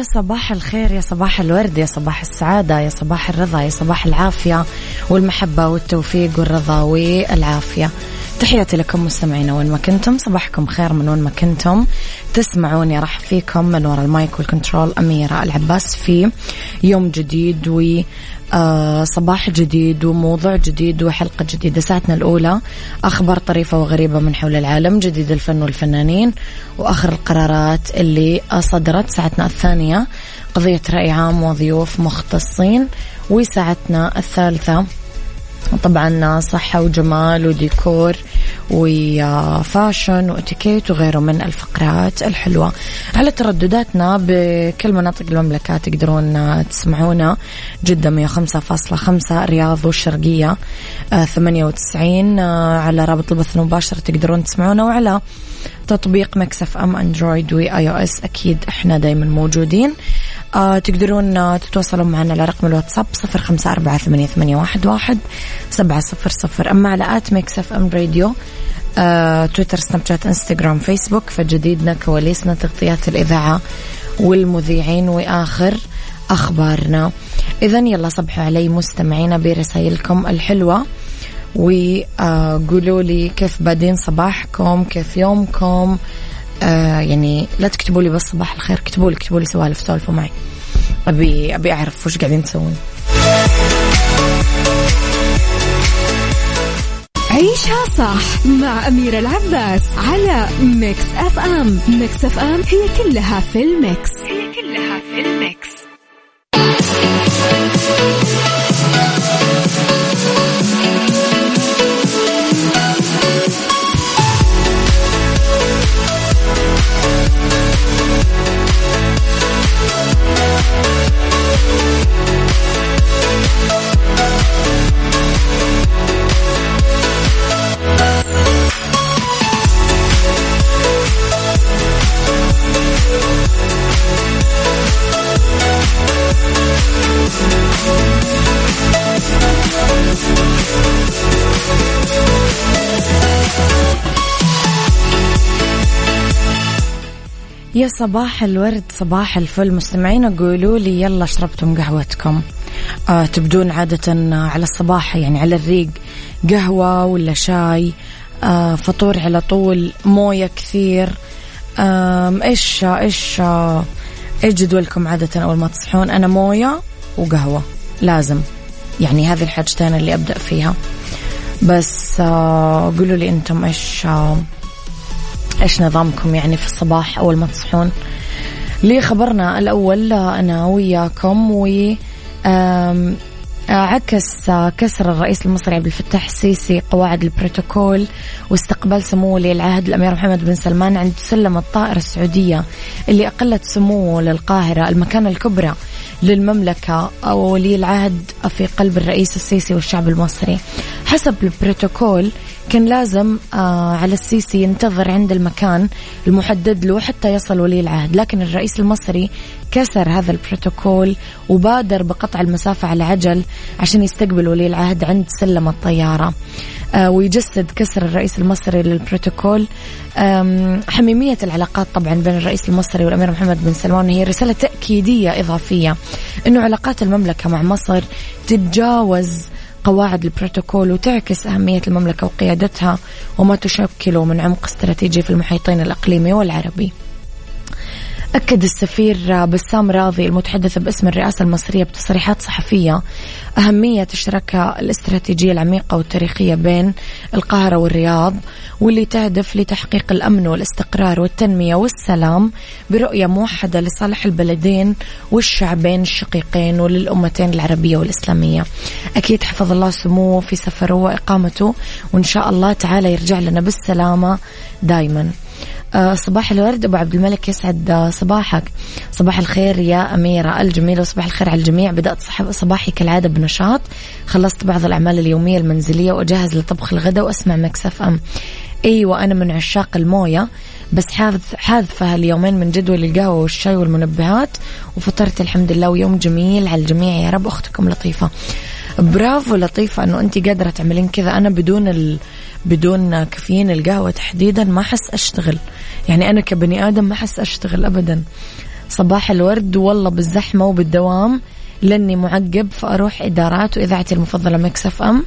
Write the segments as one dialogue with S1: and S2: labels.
S1: يا صباح الخير يا صباح الورد يا صباح السعادة يا صباح الرضا يا صباح العافية والمحبة والتوفيق والرضا والعافية. تحياتي لكم مستمعينا وين ما كنتم. صباحكم خير من وين ما كنتم. تسمعوني أرحب فيكم من وراء المايك وال control أميرة العباس في يوم جديد و آه صباح جديد وموضوع جديد وحلقة جديدة. ساعتنا الأولى أخبار طريفة وغريبة من حول العالم جديد الفن والفنانين وآخر القرارات اللي صدرت. ساعتنا الثانية قضية رأي عام وضيوف مختصين وساعتنا الثالثة طبعا صحة وجمال وديكور وفاشن وإتيكيت وغيره من الفقرات الحلوة. على تردداتنا بكل مناطق المملكة تقدرون تسمعونا. جدة 105.5 الرياض والشرقية 98 على رابط البث المباشر تقدرون تسمعونا. وعلى تطبيق Mix FM Android و iOS أكيد إحنا دايما موجودين. آه تقدرون آه تتواصلون معنا على رقم الواتساب صفر خمسة أربعة ثمانية, ثمانية واحد, واحد سبعة صفر صفر. أما على at Mix FM Radio آه تويتر سناب شات إنستغرام فيسبوك فجديدنا كواليسنا تغطيات الإذاعة والمذيعين وآخر أخبارنا. إذا يلا صبحوا علي مستمعينا برسائلكم الحلوة. وقولوا لي كيف بادين صباحكم كيف يومكم؟ آه يعني لا تكتبوا لي بس صباح الخير اكتبوا لي اكتبوا لي سوالف سولفوا معي. أبي أبي أعرف وش قاعدين تسوون.
S2: عيشها صح مع أميرة العباس على Mix FM Mix FM هي كلها في ال mix. هي كلها في ال mix.
S1: يا صباح الورد صباح الفل. مستمعين قولوا لي يلا شربتم قهوتكم. آه تبدون عادة على الصباح يعني على الريق قهوة ولا شاي؟ آه فطور على طول موية كثير. آه إيش إيش آه إيش جدولكم عادة أول ما تصحون؟ أنا موية وقهوة لازم. يعني هذه الحاجتين اللي أبدأ فيها. بس آه قولوا لي أنتم إيش آه إيش نظامكم يعني في الصباح أول ما تصحون؟ لي خبرنا الأول أنا وياكم و عكس كسر الرئيس المصري عبد الفتاح السيسي قواعد البروتوكول واستقبال سمو ولي العهد الأمير محمد بن سلمان عند سلم الطائرة السعودية اللي أقلت سموه للقاهرة المكانة الكبرى للمملكة ولي العهد في قلب الرئيس السيسي والشعب المصري. حسب البروتوكول كان لازم آه على السيسي ينتظر عند المكان المحدد له حتى يصل ولي العهد. لكن الرئيس المصري كسر هذا البروتوكول وبادر بقطع المسافة على عجل عشان يستقبل ولي العهد عند سلم الطيارة. آه ويجسد كسر الرئيس المصري للبروتوكول. حميمية العلاقات طبعا بين الرئيس المصري والأمير محمد بن سلمان هي رسالة تأكيدية إضافية أنه علاقات المملكة مع مصر تتجاوز قواعد البروتوكول وتعكس أهمية المملكة وقيادتها وما تشكله من عمق استراتيجي في المحيطين الأقليمي والعربي. أكد السفير بسام راضي المتحدث باسم الرئاسة المصرية بتصريحات صحفية أهمية الشراكة الاستراتيجية العميقة والتاريخية بين القاهرة والرياض واللي تهدف لتحقيق الأمن والاستقرار والتنمية والسلام برؤية موحدة لصالح البلدين والشعبين الشقيقين وللأمتين العربية والإسلامية. أكيد حفظ الله سموه في سفره وإقامته وإن شاء الله تعالى يرجع لنا بالسلامة دايما. صباح الورد أبو عبد الملك يسعد آه، صباحك. صباح الخير يا أميرة الجميلة وصباح الخير على الجميع. بدأت صباحي كالعادة بنشاط. خلصت بعض الأعمال اليومية المنزلية وأجهز لطبخ الغداء وأسمع مكسف أم. أيوه أنا من عشاق الموية بس حاذف حاذفه اليومين من جدول القهوة والشاي والمنبهات. وفطرت الحمد لله ويوم جميل على الجميع يا رب. أختكم لطيفة. برافو لطيفة إنه انت قادرة تعملين كذا. أنا بدون ال... بدون كافيين القهوة تحديدا ما أحس أشتغل. يعني أنا كبني آدم ما أحس أشتغل أبدا. صباح الورد والله بالزحمة وبالدوام لأني معقب فأروح ادارات واذاعتي المفضلة مكسف أم.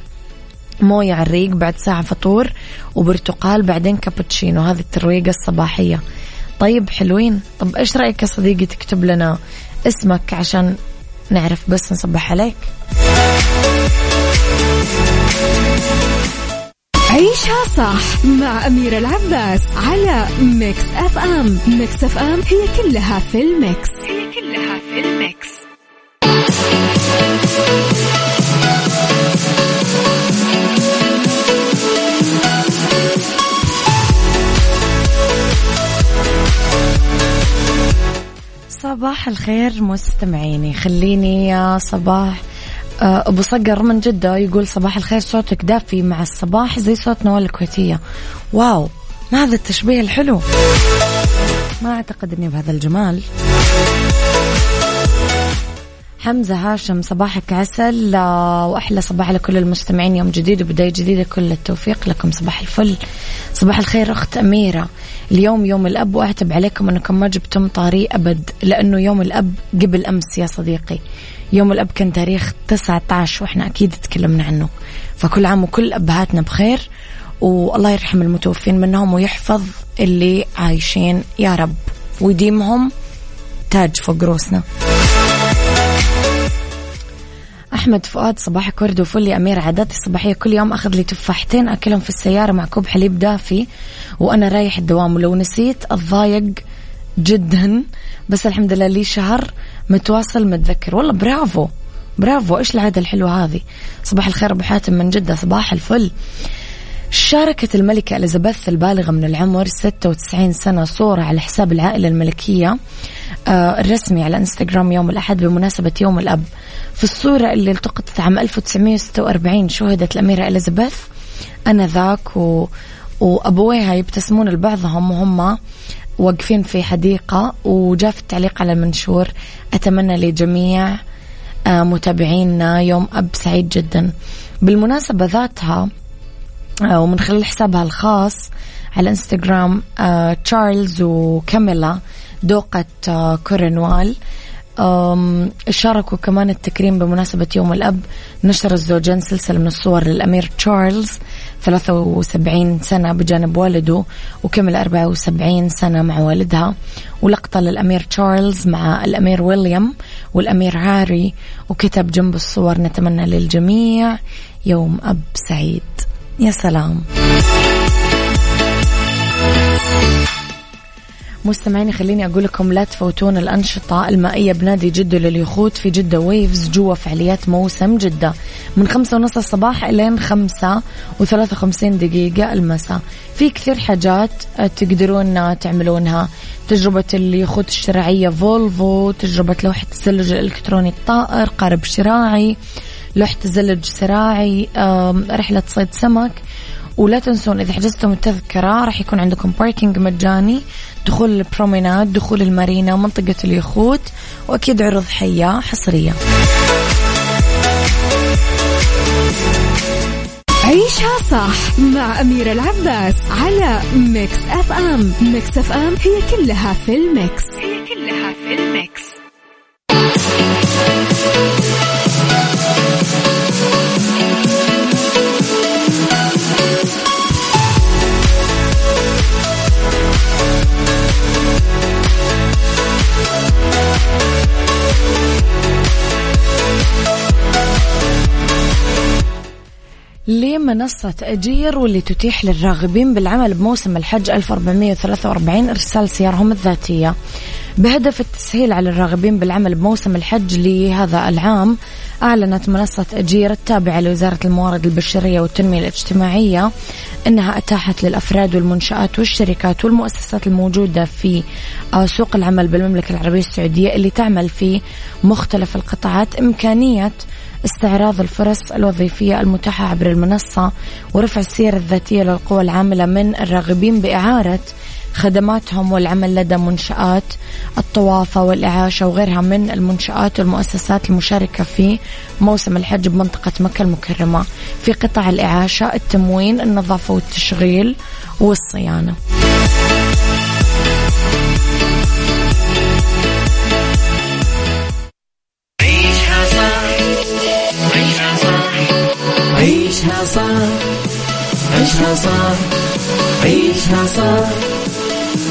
S1: موية على الريق بعد ساعة فطور وبرتقال بعدين كابتشينو. هذه الترويقة الصباحية. طيب حلوين. طب إيش رأيك يا صديقي تكتب لنا اسمك عشان نعرف بس نصبح عليك؟
S2: عيشها صح مع أميرة العباس على Mix FM. Mix FM هي كلها في ال mix. هي كلها في ال mix.
S1: صباح الخير مستمعيني خليني يا صباح آه، أبو صقر من جدة يقول صباح الخير صوتك دافي مع الصباح زي صوت نوال الكويتيه واو ما هذا التشبيه الحلو. ما أعتقد إني بهذا الجمال. حمزة هاشم صباحك عسل. آه، وأحلى صباح لكل المستمعين. يوم جديد وبداية جديدة. كل التوفيق لكم. صباح الفل. صباح الخير أخت أميرة. اليوم يوم الأب وأعتب عليكم أنكم ما جبتم طاري أبد لأنه يوم الأب قبل أمس يا صديقي. يوم الأب كان تاريخ 19 وإحنا أكيد تكلمنا عنه. فكل عام وكل أبهاتنا بخير. والله يرحم المتوفين منهم ويحفظ اللي عايشين. يا رب. ويديمهم تاج فوق روسنا أحمد فؤاد صباحك ورد وفل يا أمير عاداتي الصباحية. كل يوم أخذ لي تفاحتين أكلهم في السيارة مع كوب حليب دافي وأنا رايح الدوام. ولو نسيت اتضايق جدا. بس الحمد لله لي شهر متواصل متذكر. والله برافو برافو. إيش العادة الحلوة هذه؟ صباح الخير أبو حاتم من جدة. صباح الفل. شاركت الملكة إليزابيث البالغة من العمر 96 سنة صورة على حساب العائلة الملكية آه، الرسمي على إنستغرام يوم الأحد بمناسبة يوم الأب. في الصورة اللي التقطت عام 1946 شهدت الأميرة إليزابيث أنذاك و... وأبويها يبتسمون لبعضهم وهم واقفين في حديقة وجاء في التعليق على المنشور أتمنى لجميع آه، متابعينا يوم أب سعيد جدا. بالمناسبة ذاتها ومن خلال حسابها الخاص على إنستغرام تشارلز وكاميلا دوقة كورنوال شاركوا كمان التكريم بمناسبة يوم الأب. نشر الزوجين سلسلة من الصور للأمير تشارلز 73 سنة بجانب والده وكمل 74 سنة مع والدها. ولقطة للأمير تشارلز مع الأمير ويليام والأمير هاري. وكتب جنب الصور نتمنى للجميع. يوم أب سعيد. يا سلام. مستمعيني خليني أقول لكم لا تفوتون الأنشطة المائية بنادي جدة لليخوت في جدة Waves جوا فعاليات موسم جدة. من خمسة ونص الصباح إلين خمسة وثلاثة وخمسين دقيقة المساء. في كثير حاجات تقدرون تعملونها. تجربة اليخوت الشراعية فولفو تجربة لوحة الثلج الإلكتروني الطائر قارب شراعي لوحة الثلج شراعي رحلة صيد سمك. ولا تنسون إذا حجزتم التذكرة راح يكون عندكم parking مجاني دخول ال promenade دخول ال marina منطقة اليخوت وأكيد عروض حية حصرية.
S2: عيشها صح مع أميرة العباس على Mix FM Mix FM هي كلها في ال mix. هي كلها في ال mix.
S1: لمنصة أجير واللي تتيح للراغبين بالعمل بموسم الحج 1443 إرسال سيارهم الذاتية. بهدف التسهيل على الراغبين بالعمل بموسم الحج لهذا العام أعلنت منصة أجير التابعة لوزارة الموارد البشرية والتنمية الاجتماعية أنها أتاحت للأفراد والمنشآت والشركات والمؤسسات الموجودة في آه، سوق العمل بالمملكة العربية السعودية اللي تعمل في مختلف القطاعات. إمكانية استعراض الفرص الوظيفية المتاحة عبر المنصة ورفع السيرة الذاتية للقوى العاملة من الراغبين بإعارة خدماتهم والعمل لدى منشآت الطوافة والإعاشة وغيرها من المنشآت والمؤسسات المشاركة في موسم الحج بمنطقة مكة المكرمة في قطاع الإعاشة التموين النظافة والتشغيل والصيانة.
S3: عيشها صح. عيشها صح. عيشها صح. عيشها صح. عيشها صح.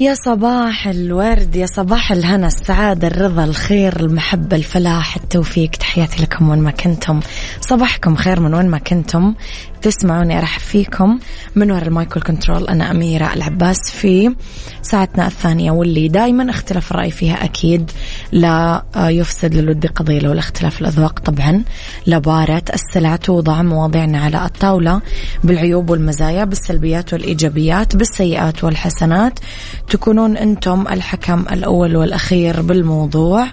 S1: يا صباح الورد يا صباح الهنا السعادة الرضا الخير المحبة الفلاح التوفيق. تحياتي لكم وين ما كنتم. صباحكم خير من وين ما كنتم. تسمعوني أرحب فيكم من وراء ال mic وال control أنا أميرة العباس في ساعتنا الثانية واللي دايما اختلاف الرأي فيها أكيد لا يفسد للود قضية لولا اختلاف الأذواق. طبعا لبارت السلع توضع مواضيعنا على الطاولة بالعيوب والمزايا بالسلبيات والإيجابيات بالسيئات والحسنات. تكونون أنتم الحكم الأول والأخير بالموضوع.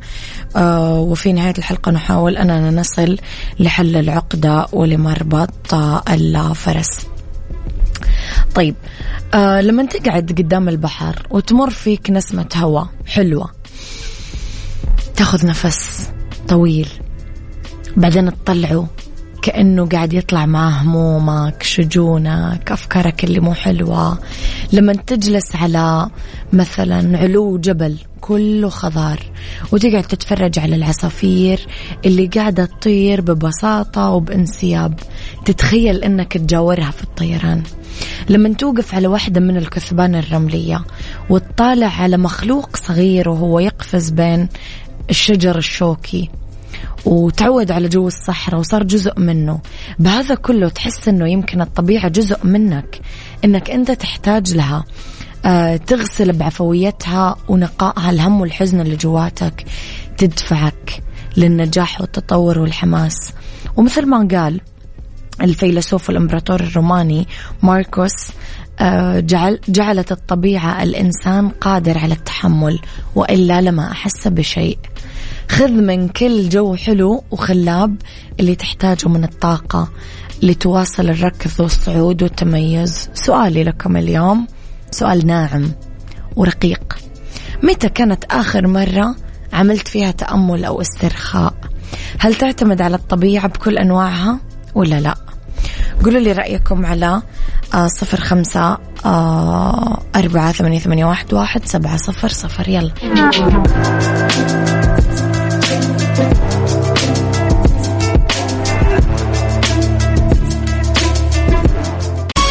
S1: آه وفي نهاية الحلقة نحاول أننا نصل لحل العقدة ولمربط الفرس. طيب آه لما تقعد قدام البحر وتمر فيك نسمة هواء حلوة تاخذ نفس طويل بعدين تطلعه كأنه قاعد يطلع مع همومك شجونك أفكارك اللي مو حلوة. لما تجلس على مثلا علو جبل كله خضار وتقعد تتفرج على العصافير اللي قاعدة تطير ببساطة وبانسياب تتخيل إنك تجاورها في الطيران. لما توقف على واحدة من الكثبان الرملية وتطالع على مخلوق صغير وهو يقفز بين الشجر الشوكي وتعود على جو الصحراء وصار جزء منه. بهذا كله تحس إنه يمكن الطبيعة جزء منك إنك أنت تحتاج لها. آه تغسل بعفويتها ونقائها الهم والحزن اللي جواتك تدفعك للنجاح والتطور والحماس. ومثل ما قال الفيلسوف والإمبراطور الروماني ماركوس جعل جعلت الطبيعة الإنسان قادر على التحمل وإلا لما أحس بشيء. خذ من كل جو حلو وخلاب اللي تحتاجه من الطاقة لتواصل الركض والصعود والتميز. سؤالي لكم اليوم سؤال ناعم ورقيق. متى كانت آخر مرة عملت فيها تأمل أو استرخاء؟ هل تعتمد على الطبيعة بكل أنواعها ولا لا؟ قولوا لي رأيكم على آه صفر خمسة آه أربعة ثمانية, ثمانية واحد, واحد سبعة صفر صفر. يلا.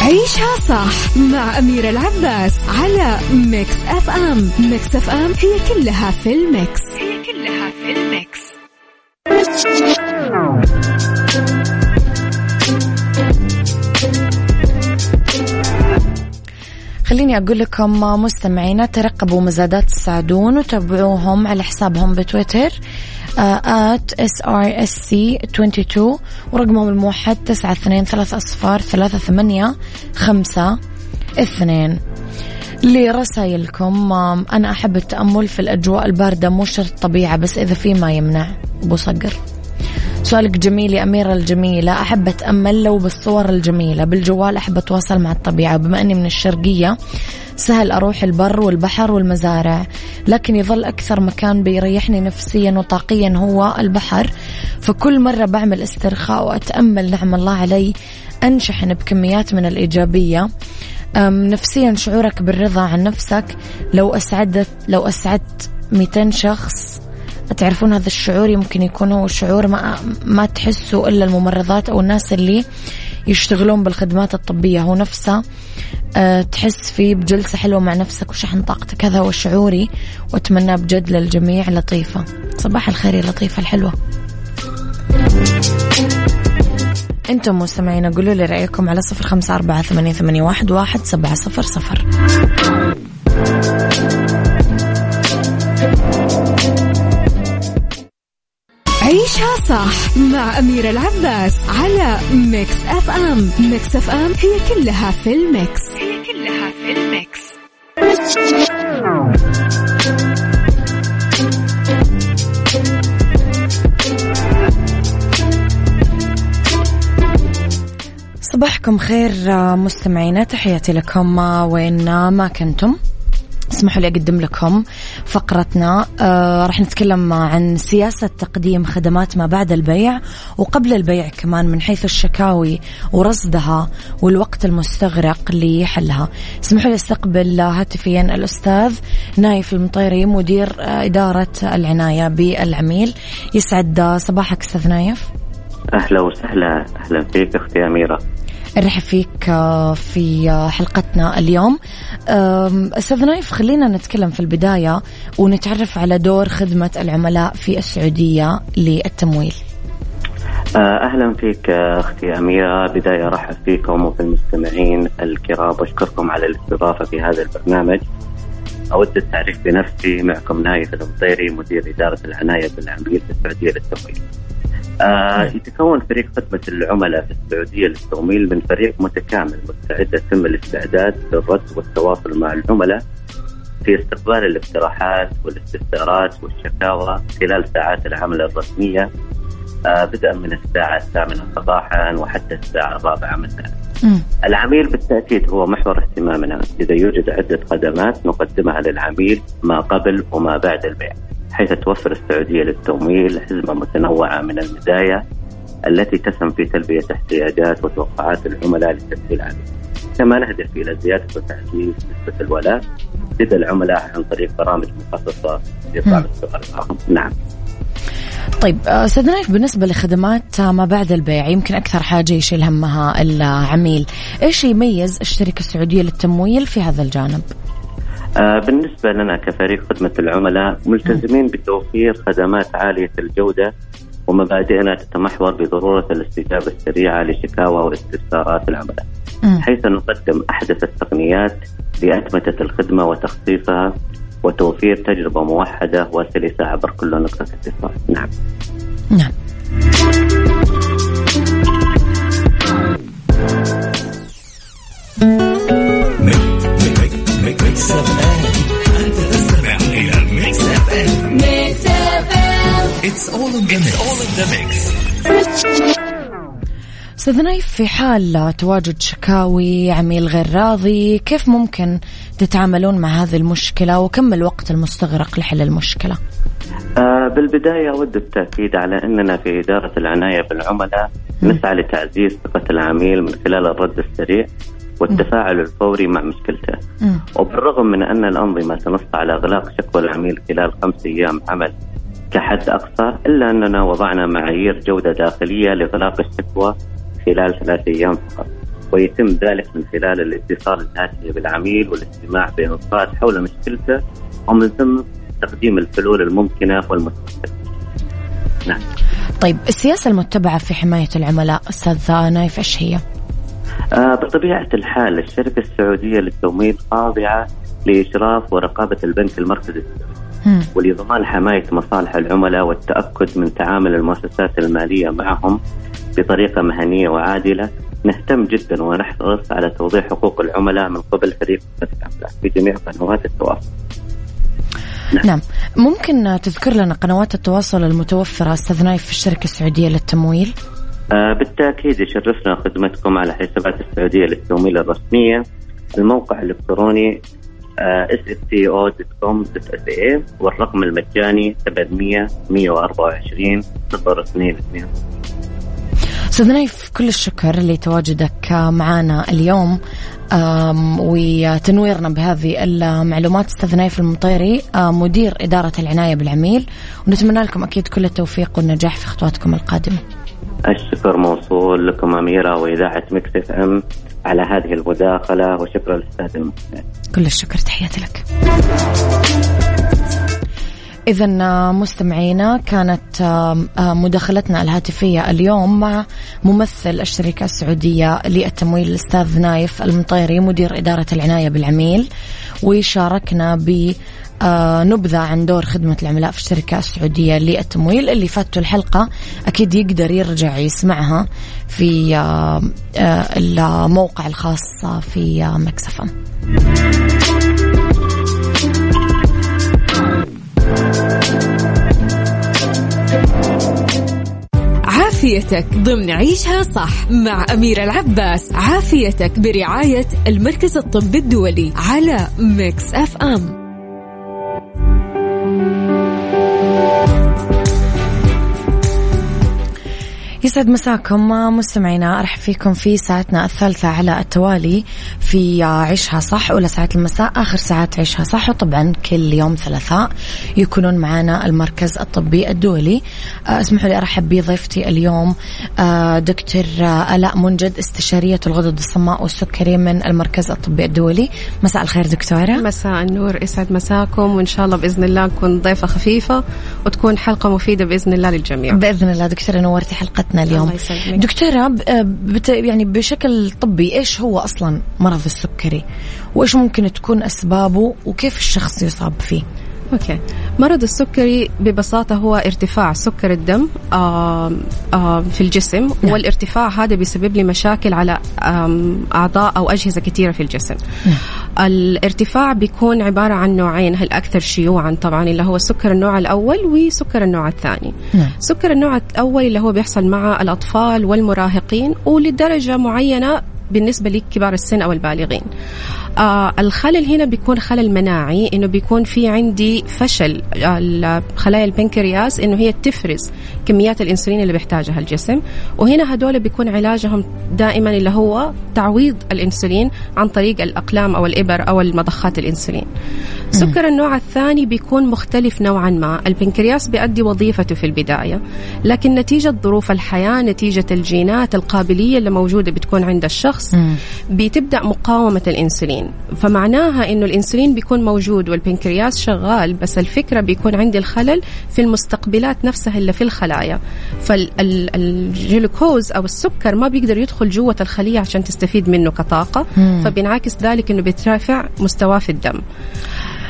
S2: عيشها صح مع أميرة العباس على Mix FM Mix FM هي كلها في ال mix. هي كلها في ال mix.
S1: خليني أقول لكم مستمعينا ترقبوا مزادات السعدون وتابعوهم على حسابهم بتويتر at SRSC 22 ورقمهم الموحد تسعة اثنين ثلاثة أصفار ثلاثة ثمانية خمسة اثنين. لرسائلكم أنا أحب التأمل في الأجواء الباردة مو شرط طبيعة بس إذا في ما يمنع أبو صقر. سؤالك جميل يا أميرة الجميلة. أحب أتأمل لو بالصور الجميلة. بالجوال أحب أتواصل مع الطبيعة. بما أني من الشرقية سهل أروح البر والبحر والمزارع. لكن يظل أكثر مكان بيريحني نفسيا وطاقيا هو البحر. فكل مرة بعمل استرخاء وأتأمل نعم الله علي أنشحن بكميات من الإيجابية. نفسيا شعورك بالرضا عن نفسك. لو أسعدت لو أسعدت 200 شخص تعرفون هذا الشعور يمكن يكون هو شعور ما ما تحسه إلا الممرضات أو الناس اللي يشتغلون بالخدمات الطبية. هو نفسه أه تحس فيه بجلسة حلوة مع نفسك وشحن طاقتك. هذا هو شعوري واتمناه بجد للجميع لطيفة. صباح الخير يا لطيفة الحلوة. أنتم مستمعين قولوا لي رأيكم على صفر خمسة أربعة ثمانية, ثمانية واحد, واحد سبعة صفر صفر.
S2: عيشها صح مع أميرة العباس على Mix FM Mix FM هي كلها في ال mix. هي كلها في ال mix.
S1: صباحكم خير مستمعينا تحياتي لكم. وين ما كنتم؟ اسمحوا لي أقدم لكم فقرتنا. آه راح نتكلم عن سياسة تقديم خدمات ما بعد البيع وقبل البيع كمان من حيث الشكاوي ورصدها والوقت المستغرق لحلها. اسمحوا لي أستقبل هاتفيا الأستاذ نايف المطيري مدير إدارة العناية بالعميل. يسعد صباحك أستاذ نايف.
S4: أهلا وسهلا أهلا فيك أختي أميرة.
S1: نرحب فيك آه، في آه، حلقتنا اليوم. أستاذ نايف خلينا نتكلم في البداية ونتعرف على دور خدمة العملاء في السعودية للتمويل.
S4: آه، أهلا فيك أختي أميرة. بداية أرحب فيكم وفي المستمعين الكرام. واشكركم على الاستضافة في هذا البرنامج. أود التعريف بنفسي. معكم نايف المطيري مدير إدارة العناية بالعميل في السعودية للتمويل. آه يتكون فريق خدمة العملاء في السعودية للتمويل من فريق متكامل مستعد يتم الاستعداد للرد والتواصل مع العملاء في استقبال الاقتراحات والاستفسارات والشكاوى خلال ساعات العمل الرسمية آه بدءا من الساعة الثامنة صباحا وحتى الساعة الرابعة مساء. العميل بالتأكيد هو محور اهتمامنا إذا يوجد عدة خدمات نقدمها للعميل ما قبل وما بعد البيع. حيث توفر السعودية للتمويل حزمة متنوعة من المزايا التي تسهم في تلبية احتياجات وتوقعات العملاء لتسهيل عليهم. كما نهدف إلى زيادة وتعزيز نسبة الولاء لدى العملاء عن طريق برامج مخصصة لإطعام السؤال نعم.
S1: طيب أستاذ نايف بالنسبة لخدمات ما بعد البيع يمكن أكثر حاجة يشيل همها العميل، إيش يميز الشركة السعودية للتمويل في هذا الجانب؟
S4: آه، بالنسبة لنا كفريق خدمة العملاء ملتزمين بتوفير خدمات عالية الجودة ومبادئنا تتمحور بضرورة الاستجابة السريعة لشكاوى واستفسارات العملاء. حيث نقدم أحدث التقنيات لأتمتة الخدمة وتخصيصها وتوفير تجربة موحدة وسلسة عبر كل نقطة اتصال. نعم.
S1: نعم. Mix FM انت تستمع إلى Mix FM Mix FM it's all in the mix أستاذ نايف في حال تواجد شكاوي عميل غير راضي كيف ممكن تتعاملون مع هذه المشكلة؟ وكم الوقت المستغرق لحل المشكلة؟
S4: آه بالبداية أود التأكيد على أننا في إدارة العناية بالعملاء. نسعى لتعزيز ثقة العميل من خلال الرد السريع. والتفاعل الفوري مع مشكلته. وبالرغم من أن الأنظمة تنص على إغلاق شكوى العميل خلال خمس أيام عمل كحد أقصى إلا أننا وضعنا معايير جودة داخلية لإغلاق الشكوى خلال ثلاث أيام فقط. ويتم ذلك من خلال الاتصال الهاتفي بالعميل والاستماع بإنصات حول مشكلته ومن ثم تقديم الحلول الممكنة والمستقبل
S1: نعم. طيب السياسة المتبعة في حماية العملاء أستاذ نايف إيش هي؟
S4: آه بطبيعة الحال الشركة السعودية للتمويل خاضعة لإشراف ورقابة البنك المركزي ولضمان حماية مصالح العملاء والتأكد من تعامل المؤسسات المالية معهم بطريقة مهنية وعادلة. نهتم جدا ونحرص على توضيح حقوق العملاء من قبل فريق في جميع قنوات التواصل.
S1: نعم. نعم. ممكن تذكر لنا قنوات التواصل المتوفرة أستاذ نايف في الشركة السعودية للتمويل؟
S4: بالتأكيد يشرفنا خدمتكم على حسابات السعودية للتمويل الرسمية الموقع الإلكتروني sto.com.sa والرقم المجاني 700 124 022
S1: أستاذ نايف كل الشكر لتواجدك معنا اليوم وتنويرنا بهذه المعلومات. أستاذ نايف المطيري مدير إدارة العناية بالعميل ونتمنى لكم أكيد كل التوفيق والنجاح في خطواتكم القادمة.
S4: الشكر موصول لكم أميرة وإذاعة Mix FM على هذه المداخلة وشكرا للأستاذ المستمع.
S1: كل الشكر تحياتي لك. إذا مستمعينا كانت مداخلتنا الهاتفية اليوم مع ممثل الشركة السعودية للتمويل الأستاذ نايف المطيري مدير إدارة العناية بالعميل وشاركنا ب نبذة عن دور خدمة العملاء في الشركة السعودية للتمويل اللي فاتوا الحلقة. أكيد يقدر يرجع يسمعها في الموقع الخاص في Mix FM
S2: عافيتك ضمن عيشها صح مع أميرة العباس. عافيتك برعاية المركز الطبي الدولي على Mix FM.
S1: يسعد مساكم مستمعينا أرحب فيكم في ساعتنا الثالثة على التوالي في عيشها صح أولى ساعات المساء آخر ساعات عيشها صح وطبعا كل يوم ثلاثاء يكونون معنا المركز الطبي الدولي. آه، اسمحوا لي أرحب بضيفتي اليوم آه، دكتور آلاء منجد استشارية الغدد الصماء والسكري من المركز الطبي الدولي. مساء الخير دكتورة.
S5: مساء النور يسعد مساكم وإن شاء الله بإذن الله نكون ضيفة خفيفة وتكون حلقة مفيدة بإذن الله للجميع.
S1: بإذن الله دكتورة نورتي حلقتنا. اليوم. دكتورة آه، يعني بشكل طبي إيش هو أصلا مرض السكري؟ وإيش ممكن تكون أسبابه؟ وكيف الشخص يصاب فيه؟
S5: okay مرض السكري ببساطة هو ارتفاع سكر الدم في الجسم نعم. والارتفاع هذا بيسبب لي مشاكل على أعضاء أو أجهزة كثيرة في الجسم نعم. الارتفاع بيكون عبارة عن نوعين الأكثر شيوعا طبعا اللي هو سكر النوع الأول وسكر النوع الثاني نعم. سكر النوع الأول اللي هو بيحصل مع الأطفال والمراهقين ولدرجة معينة بالنسبة لكبار السن أو البالغين. آه الخلل هنا بيكون خلل مناعي إنه بيكون في عندي فشل. خلايا البنكرياس إنه هي تفرز كميات الإنسولين اللي بيحتاجها الجسم. وهنا هدول بيكون علاجهم دائما اللي هو تعويض الإنسولين عن طريق الأقلام أو الإبر أو المضخات الإنسولين. سكر النوع الثاني بيكون مختلف نوعا ما. البنكرياس بيؤدي وظيفته في البداية لكن نتيجة ظروف الحياة نتيجة الجينات القابلية اللي موجودة بتكون عند الشخص بتبدأ مقاومة الإنسولين. فمعناها إنه الإنسولين بيكون موجود والبنكرياس شغال بس الفكرة بيكون عندي الخلل في المستقبلات نفسها اللي في الخلايا. فالجلوكوز أو السكر ما بيقدر يدخل جوة الخلية عشان تستفيد منه كطاقة. فبينعكس ذلك إنه بيترافع مستواه في الدم.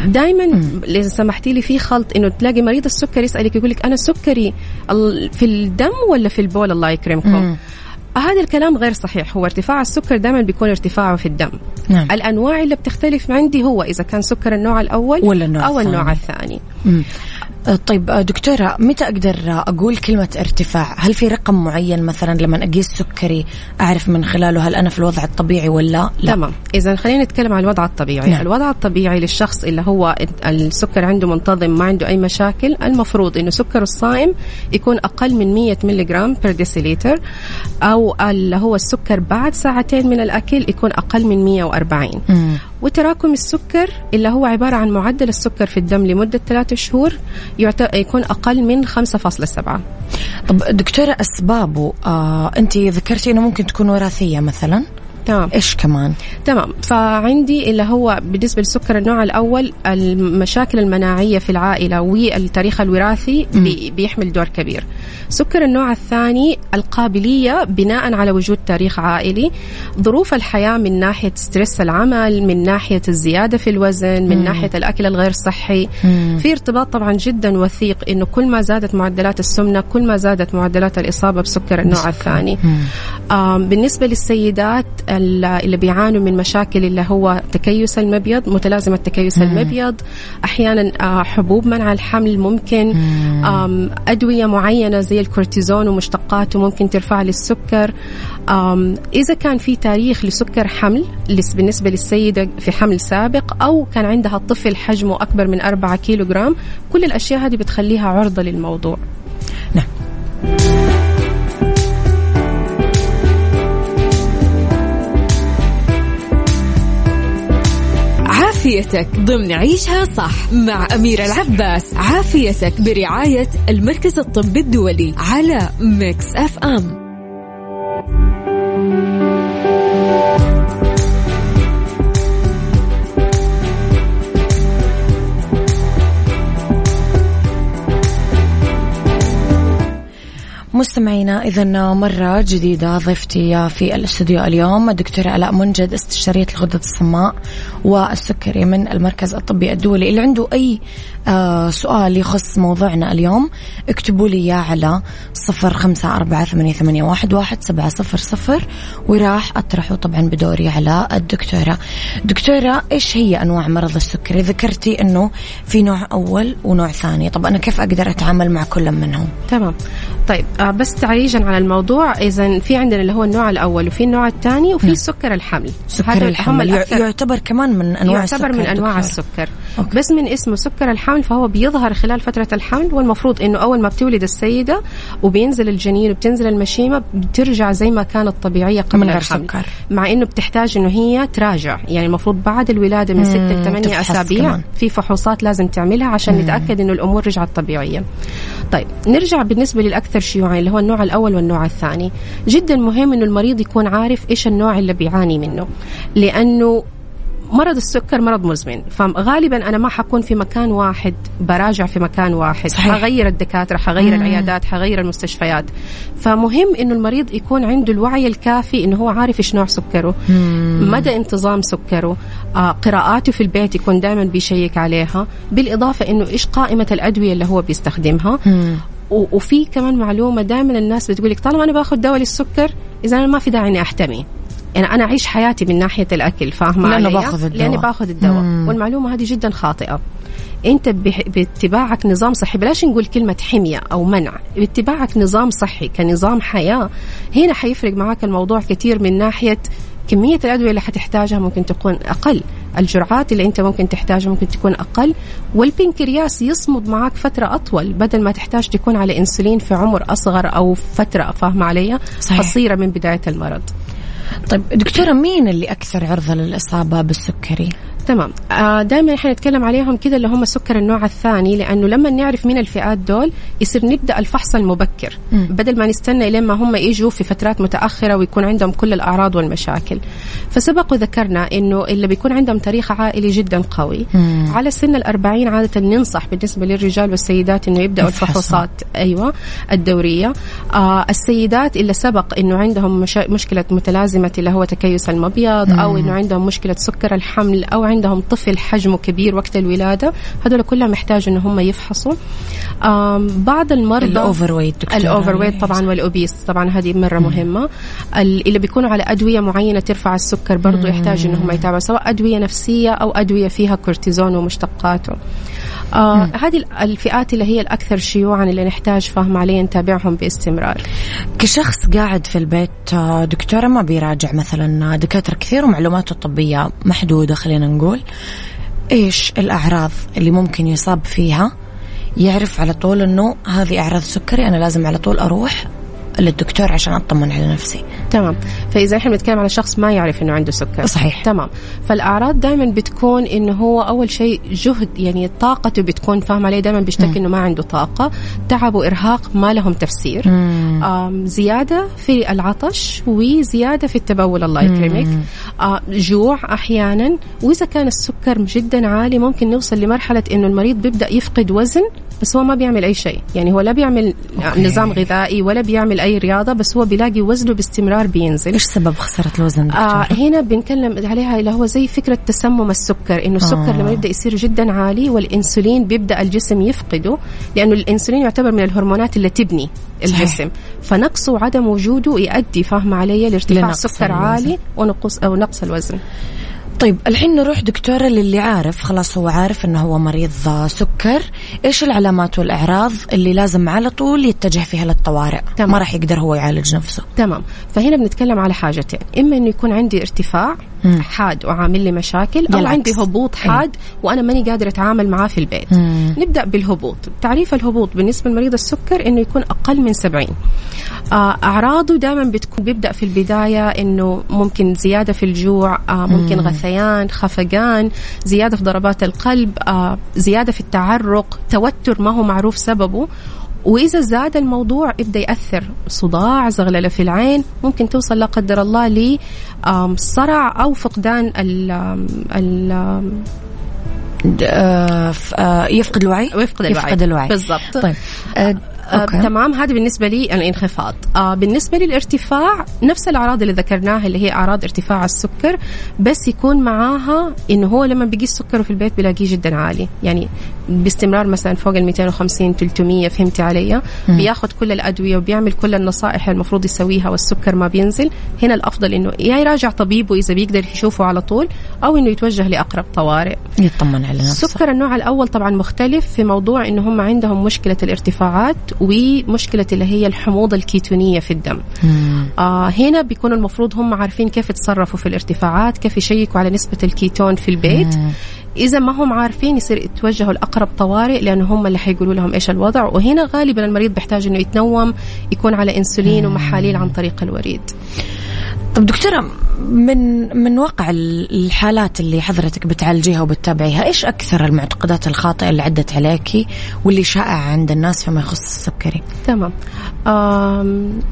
S5: دائما اذا سمحتي لي في خلط إنه تلاقي مريض السكر يسألك يقول لك أنا سكري في الدم ولا في البول؟ الله يكرمكم. هذا الكلام غير صحيح. هو ارتفاع السكر دائما بيكون ارتفاعه في الدم. نعم. الأنواع اللي بتختلف عندي هو إذا كان سكر النوع الأول ولا النوع أو النوع الثاني.
S1: أه، طيب دكتورة متى أقدر أقول كلمة ارتفاع؟ هل في رقم معين مثلا لما أقيس سكري أعرف من خلاله هل أنا في الوضع الطبيعي ولا
S5: لا؟ تمام. إذا خلينا نتكلم عن الوضع الطبيعي. نعم. الوضع الطبيعي للشخص اللي هو السكر عنده منتظم ما عنده أي مشاكل المفروض إنه سكر الصائم يكون أقل من 100 ملغ per deciliter أو اللي هو السكر بعد ساعتين من الأكل يكون أقل من 140 مم. وتراكم السكر اللي هو عبارة عن معدل السكر في الدم لمدة ثلاثة شهور يكون أقل من 5.7
S1: طب دكتورة أسبابه آه أنت ذكرتي أنه ممكن تكون وراثية مثلا؟ تمام. إيش كمان؟
S5: تمام. فعندي اللي هو بالنسبة للسكر النوع الأول المشاكل المناعية في العائلة والتاريخ الوراثي بي بيحمل دور كبير. سكر النوع الثاني القابلية بناء على وجود تاريخ عائلي. ظروف الحياة من ناحية stress العمل من ناحية الزيادة في الوزن من مم. ناحية الأكل الغير صحي. مم. في ارتباط طبعا جدا وثيق إنه كل ما زادت معدلات السمنة كل ما زادت معدلات الإصابة بسكر النوع الثاني. بالنسبة للسيدات اللي بيعانوا من مشاكل اللي هو تكيس المبيض متلازمة تكيس مم. المبيض. أحيانا آه، حبوب منع الحمل ممكن. أدوية معينة زي الكورتيزون ومشتقاته ممكن ترفع لي السكر. إذا كان في تاريخ لسكر حمل بالنسبة للسيدة في حمل سابق أو كان عندها طفل حجمه أكبر من 4 كيلو جرام كل الأشياء هذه بتخليها عرضة للموضوع.
S1: نعم.
S2: عافيتك ضمن عيشها صح مع أميرة العباس. عافيتك برعاية المركز الطبي الدولي على ميكس أف أم.
S1: مستمعينا إذا مرة جديدة ضيفتي في الاستوديو اليوم الدكتورة آلاء منجد استشارية الغدد الصماء والسكري من المركز الطبي الدولي. اللي عنده أي آه سؤال يخص موضوعنا اليوم اكتبوا لي إياه على صفر خمسة أربعة ثمانية, واحد, واحد سبعة صفر صفر وراح أطرحه طبعا بدوري على الدكتورة. دكتورة إيش هي أنواع مرض السكري؟ ذكرتي أنه في نوع أول ونوع ثاني. طب أنا كيف أقدر أتعامل مع كل منهم؟
S5: تمام. طيب بس تعريجا على الموضوع اذا في عندنا اللي هو النوع الأول وفي النوع الثاني وفي نعم. سكر الحمل
S1: سكر الحمل يعتبر كمان من أنواع
S5: يعتبر السكر من أنواع دكتور. السكر أوكي. بس من اسمه سكر الحمل فهو بيظهر خلال فترة الحمل والمفروض إنه أول ما بتولد السيدة وبينزل الجنين وبتنزل المشيمة بترجع زي ما كانت طبيعية قبل من غير الحمل سكر. مع إنه بتحتاج إنه هي تراجع يعني المفروض بعد الولادة من 6 ل 8 أسابيع في فحوصات لازم تعملها عشان مم. نتأكد إنه الأمور رجعت طبيعية طيب نرجع بالنسبة للأكثر شيوعا اللي هو النوع الأول والنوع الثاني جدا مهم إنه المريض يكون عارف إيش النوع اللي بيعاني منه لأنه مرض السكر مرض مزمن فغالبا أنا ما حكون في مكان واحد براجع في مكان واحد صحيح. حغير الدكاترة حغير مم. العيادات حغير المستشفيات فمهم إنه المريض يكون عنده الوعي الكافي إنه هو عارف إيش نوع سكره مم. مدى انتظام سكره آه قراءاته في البيت يكون دائما بيشيك عليها بالإضافة إنه إيش قائمة الأدوية اللي هو بيستخدمها مم. وفي كمان معلومة دائما الناس بتقول لك طالما أنا باخذ دواء للسكر إذا أنا ما في داعي إني أحتمي. يعني أنا أعيش حياتي من ناحية الأكل فاهمة
S1: لأنه باخذ الدواء.
S5: لأني باخذ الدواء. مم. والمعلومة هذه جدا خاطئة. أنت باتباعك نظام صحي بلاش نقول كلمة حمية أو منع. باتباعك نظام صحي كنظام حياة. هنا حيفرق معك الموضوع كثير من ناحية كمية الأدوية اللي حتحتاجها ممكن تكون أقل. الجرعات اللي أنت ممكن تحتاجها ممكن تكون أقل. والبنكرياس يصمد معك فترة أطول بدل ما تحتاج تكون على إنسولين في عمر أصغر أو فترة فاهمة علي؟ قصيرة من بداية المرض.
S1: طيب دكتورة مين اللي أكثر عرضة للإصابة بالسكري؟
S5: تمام آه دائما إحنا نتكلم عليهم كذا اللي هم سكر النوع الثاني لأنه لما نعرف مين الفئات دول يصير نبدأ الفحص المبكر م. بدل ما نستنى لين ما هم يجوا في فترات متأخرة ويكون عندهم كل الأعراض والمشاكل فسبق وذكرنا إنه اللي بيكون عندهم تاريخ عائلي جدا قوي م. على سن الأربعين عادة ننصح بالنسبة للرجال والسيدات إنه يبدأوا الفحوصات أيوه الدورية آه السيدات اللي سبق إنه عندهم مش... مشكلة متلازمة اللي هو تكيس المبيض م. أو إنه عندهم مشكلة سكر الحمل أو عندهم طفل حجمه كبير وقت الولادة. هذول كلهم محتاج إن هم يفحصوا. بعض المرضى
S1: ال overweight
S5: ال overweight طبعا وال obese طبعا هذه مرة مم. مهمة. اللي بيكونوا على أدوية معينة ترفع السكر برضو يحتاج انهم يتابعوا سواء أدوية نفسية أو أدوية فيها كورتيزون ومشتقاته. آه هذه الفئات اللي هي الأكثر شيوعا اللي نحتاج فهم عليه نتابعهم باستمرار.
S1: كشخص قاعد في البيت آه، دكتورة ما بيراجع مثلا دكاترة كثير ومعلوماته الطبية محدودة خلينا نقول. إيش الأعراض اللي ممكن يصاب فيها؟ يعرف على طول إنه هذه أعراض سكري أنا لازم على طول أروح للدكتور عشان أطمن على نفسي.
S5: تمام. فإذا إحنا بنتكلم على شخص ما يعرف إنه عنده سكر.
S1: صحيح.
S5: تمام. فالأعراض دائما بتكون إنه هو أول شيء جهد يعني طاقته بتكون فاهم عليه. دائما بيشتكي إنه ما عنده طاقة. تعب وإرهاق ما لهم تفسير. آم زيادة في العطش وزيادة في التبول الله يكرمك. آه جوع أحيانا. وإذا كان السكر جدا عالي ممكن نوصل لمرحلة إنه المريض بيبدأ يفقد وزن بس هو ما بيعمل أي شيء. يعني هو لا بيعمل
S1: أوكي.
S5: نظام غذائي ولا بيعمل أي رياضة بس هو بيلاقي وزنه باستمرار بينزل
S1: إيش سبب خسارة الوزن دكتور؟
S5: آه هنا بنتكلم عليها اللي هو زي فكرة تسمم السكر إنه السكر
S1: آه.
S5: لما يبدأ يصير جدا عالي والإنسولين بيبدأ الجسم يفقده لأنه الإنسولين يعتبر من الهرمونات اللي تبني. الجسم فنقصه وعدم وجوده يؤدي فاهم علي لارتفاع
S1: لنقص
S5: سكر
S1: الوزن.
S5: عالي ونقص أو نقص الوزن
S1: طيب الحين نروح دكتورة للي عارف. خلاص هو عارف إنه هو مريض سكر. إيش العلامات والأعراض اللي لازم على طول يتجه فيها للطوارئ؟
S5: تمام.
S1: ما راح يقدر هو يعالج نفسه.
S5: تمام. فهنا بنتكلم على حاجتين. إما إنه يكون عندي ارتفاع
S1: مم.
S5: حاد وعامل لي مشاكل
S1: أو.
S5: عندي هبوط حاد وأنا ماني قادرة أتعامل معاه في البيت.
S1: مم.
S5: نبدأ بالهبوط. تعريف الهبوط بالنسبة لمريض السكر إنه يكون أقل من 70 آه، أعراضه دائما بتكون بيبدأ في البداية إنه ممكن زيادة في الجوع آه، ممكن غثيان خفقان زيادة في ضربات القلب آه، زيادة في التعرق توتر ما هو معروف سببه. وإذا زاد الموضوع يبدأ يأثر. صداع زغللة في العين ممكن توصل لا قدر الله ل آم، صرع أو فقدان ال ال
S1: آه آه يفقد الوعي.
S5: ويفقد الوعي.
S1: يفقد الوعي.
S5: بالضبط.
S1: طيب. أوكي.
S5: تمام هذا بالنسبة لي الانخفاض. آه بالنسبة للارتفاع نفس الأعراض اللي ذكرناها اللي هي أعراض ارتفاع السكر بس يكون معاها إنه هو لما بيقيس سكره في البيت بيلاقيه جدا عالي. يعني باستمرار مثلا فوق ال 250 300 فهمتي علي؟ بياخذ كل الأدوية وبيعمل كل النصائح المفروض يسويها والسكر ما بينزل. هنا الأفضل إنه يا يراجع طبيبه إذا بيقدر يشوفه على طول أو إنه يتوجه لأقرب طوارئ.
S1: يطمن على نفسه.
S5: سكر النوع الأول طبعا مختلف في موضوع إنه هم عندهم مشكلة الارتفاعات ومشكلة اللي هي الحموضة الكيتونية في الدم.
S1: مم.
S5: آه هنا بيكون المفروض هم عارفين كيف يتصرفوا في الارتفاعات كيف يشيكوا على نسبة الكيتون في البيت.
S1: مم.
S5: إذا ما هم عارفين يصير يتوجهوا لأقرب طوارئ لأنه هم اللي حيقولوا لهم إيش الوضع. وهنا غالبا المريض بيحتاج إنه يتنوم يكون على إنسولين ومحاليل عن طريق الوريد.
S1: طب دكتورة من من واقع ال- الحالات اللي حضرتك بتعالجيها وبتتابعيها إيش أكثر المعتقدات الخاطئة اللي عدت عليكي واللي شائعة عند الناس فيما يخص السكري؟
S5: تمام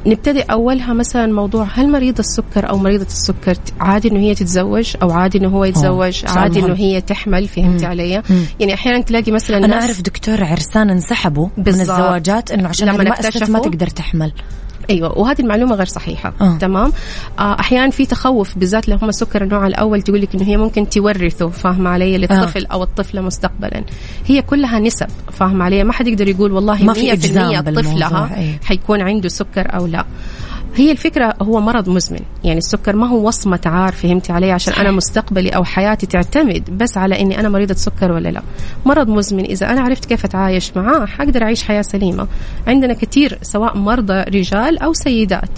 S5: نبتدي أولها مثلا موضوع هل مريض السكر أو مريضة السكر عادي إنه هي تتزوج أو عادي إنه هو يتزوج عادي. إنه هي تحمل فهمتي علي
S1: مم.
S5: يعني أحيانا تلاقي مثلا
S1: أنا
S5: ناس-
S1: أعرف دكتور عرسان انسحبوا من. الزواجات إنه عشان
S5: لما
S1: ما ما تقدر تحمل
S5: أيوه وهذه المعلومة غير صحيحة.
S1: آه.
S5: تمام؟ آه أحيانا في تخوف بالذات لو هم السكر النوع الأول تقول لك إنه هي ممكن تورثه فاهمة علي؟ للطفل أو الطفلة مستقبلا. هي كلها نسب فاهمة علي؟ ما حد يقدر يقول والله
S1: ما في
S5: 100%
S1: إجزام بالموضوع،
S5: طفلها. حيكون عنده سكر أو لا. هي الفكرة هو مرض مزمن. يعني السكر ما هو وصمة عار فهمتي علي؟ عشان أنا مستقبلي أو حياتي تعتمد بس على أني أنا مريضة سكر ولا لا. مرض مزمن إذا أنا عرفت كيف أتعايش معاه حقدر أعيش حياة سليمة. عندنا كثير سواء مرضى رجال أو سيدات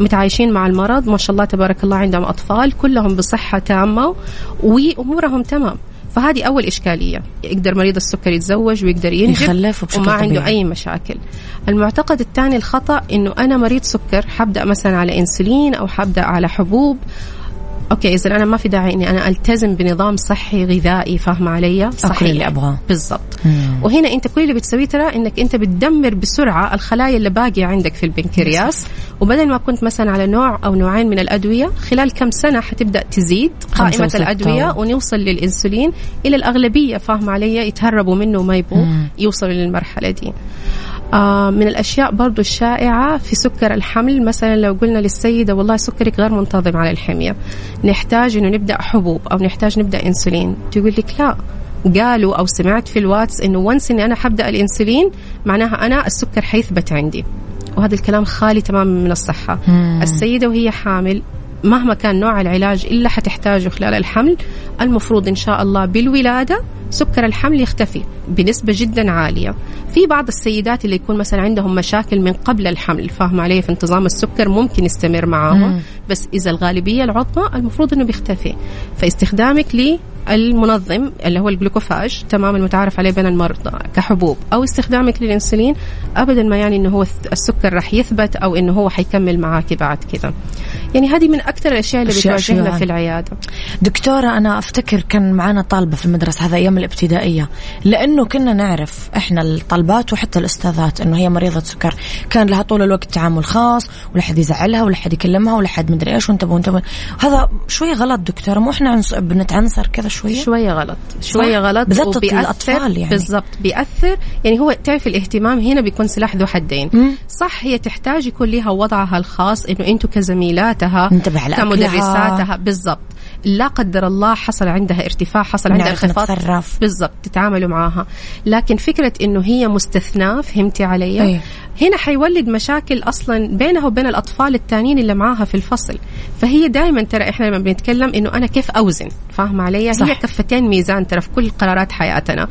S5: متعايشين مع المرض. ما شاء الله تبارك الله عندهم أطفال كلهم بصحة تامة وأمورهم تمام. فهذه أول إشكالية يقدر مريض السكر يتزوج ويقدر ينجب وما عنده
S1: طبيعي.
S5: أي مشاكل المعتقد الثاني الخطأ إنه أنا مريض سكر حبدأ مثلا على إنسولين أو حبدأ على حبوب أوكي اذا أنا ما في داعي إني أنا ألتزم بنظام صحي غذائي فاهمة علي؟ صحيح
S1: اللي أبغاه.
S5: بالضبط. وهنا أنت كل اللي بتسويه ترى إنك أنت بتدمر بسرعة الخلايا اللي باقية عندك في البنكرياس. وبدل ما كنت مثلا على نوع أو نوعين من الأدوية خلال كم سنة حتبدأ تزيد
S1: قائمة
S5: الأدوية
S1: و-
S5: ونوصل للإنسولين إلى الأغلبية فاهمة علي؟ يتهربوا منه وما يبغوا يوصلوا للمرحلة دي. من الأشياء برضو الشائعة في سكر الحمل. مثلا لو قلنا للسيدة والله سكرك غير منتظم على الحمية نحتاج أنه نبدأ حبوب أو نحتاج نبدأ إنسولين. تقول لك لا قالوا أو سمعت في الواتس أنه وانس أني أنا حبدأ الإنسولين معناها أنا السكر حيثبت عندي. وهذا الكلام خالي تماما من الصحة.
S1: مم.
S5: السيدة وهي حامل مهما كان نوع العلاج إلا حتحتاجه خلال الحمل المفروض إن شاء الله بالولادة سكر الحمل يختفي بنسبة جدا عالية. في بعض السيدات اللي يكون مثلا عندهم مشاكل من قبل الحمل فاهمة علي؟ في انتظام السكر ممكن يستمر معاهم. بس إذا الغالبية العظمى المفروض إنه بيختفي. فاستخدامك للمنظم اللي هو الجلوكوفاج تمام المتعارف عليه بين المرضى كحبوب أو استخدامك للإنسولين ابدا ما يعني إنه هو السكر راح يثبت أو إنه هو حيكمل معاك بعد كذا. يعني هذه من أكثر الأشياء اللي بتواجهنا في العيادة.
S1: دكتورة أنا أفتكر كان معنا طالبة في المدرسة هذا أيام الابتدائية لأنه كنا نعرف إحنا الطالبات وحتى الأستاذات إنه هي مريضة سكر. كان لها طول الوقت تعامل خاص ولا حد يزعلها ولا حد يكلمها ولا حد مدري إيش وانتبهوا وانتبهوا هذا شوي غلط دكتورة مو إحنا بنتعنصر كذا شوية؟
S5: شوية غلط. شوية غلط
S1: بالذات الأطفال يعني.
S5: بالضبط. بيأثر. يعني هو تعرف الاهتمام هنا بيكون سلاح ذو حدين. مم. صح هي تحتاج يكون لها وضعها الخاص إنه أنتم كزميلاتها كمدرساتها بالضبط. لا قدر الله حصل عندها ارتفاع حصل عندها انخفاض. بالضبط تتعاملوا معاها. لكن فكرة إنه هي مستثناة فهمتي علي؟ أيه. هنا حيولد مشاكل أصلا بينها وبين الأطفال الثانيين اللي معاها في الفصل. فهي دائما ترى إحنا لما بنتكلم إنه أنا كيف أوزن؟ فاهمة علي؟ صح. هي كفتين ميزان ترى في كل قرارات حياتنا.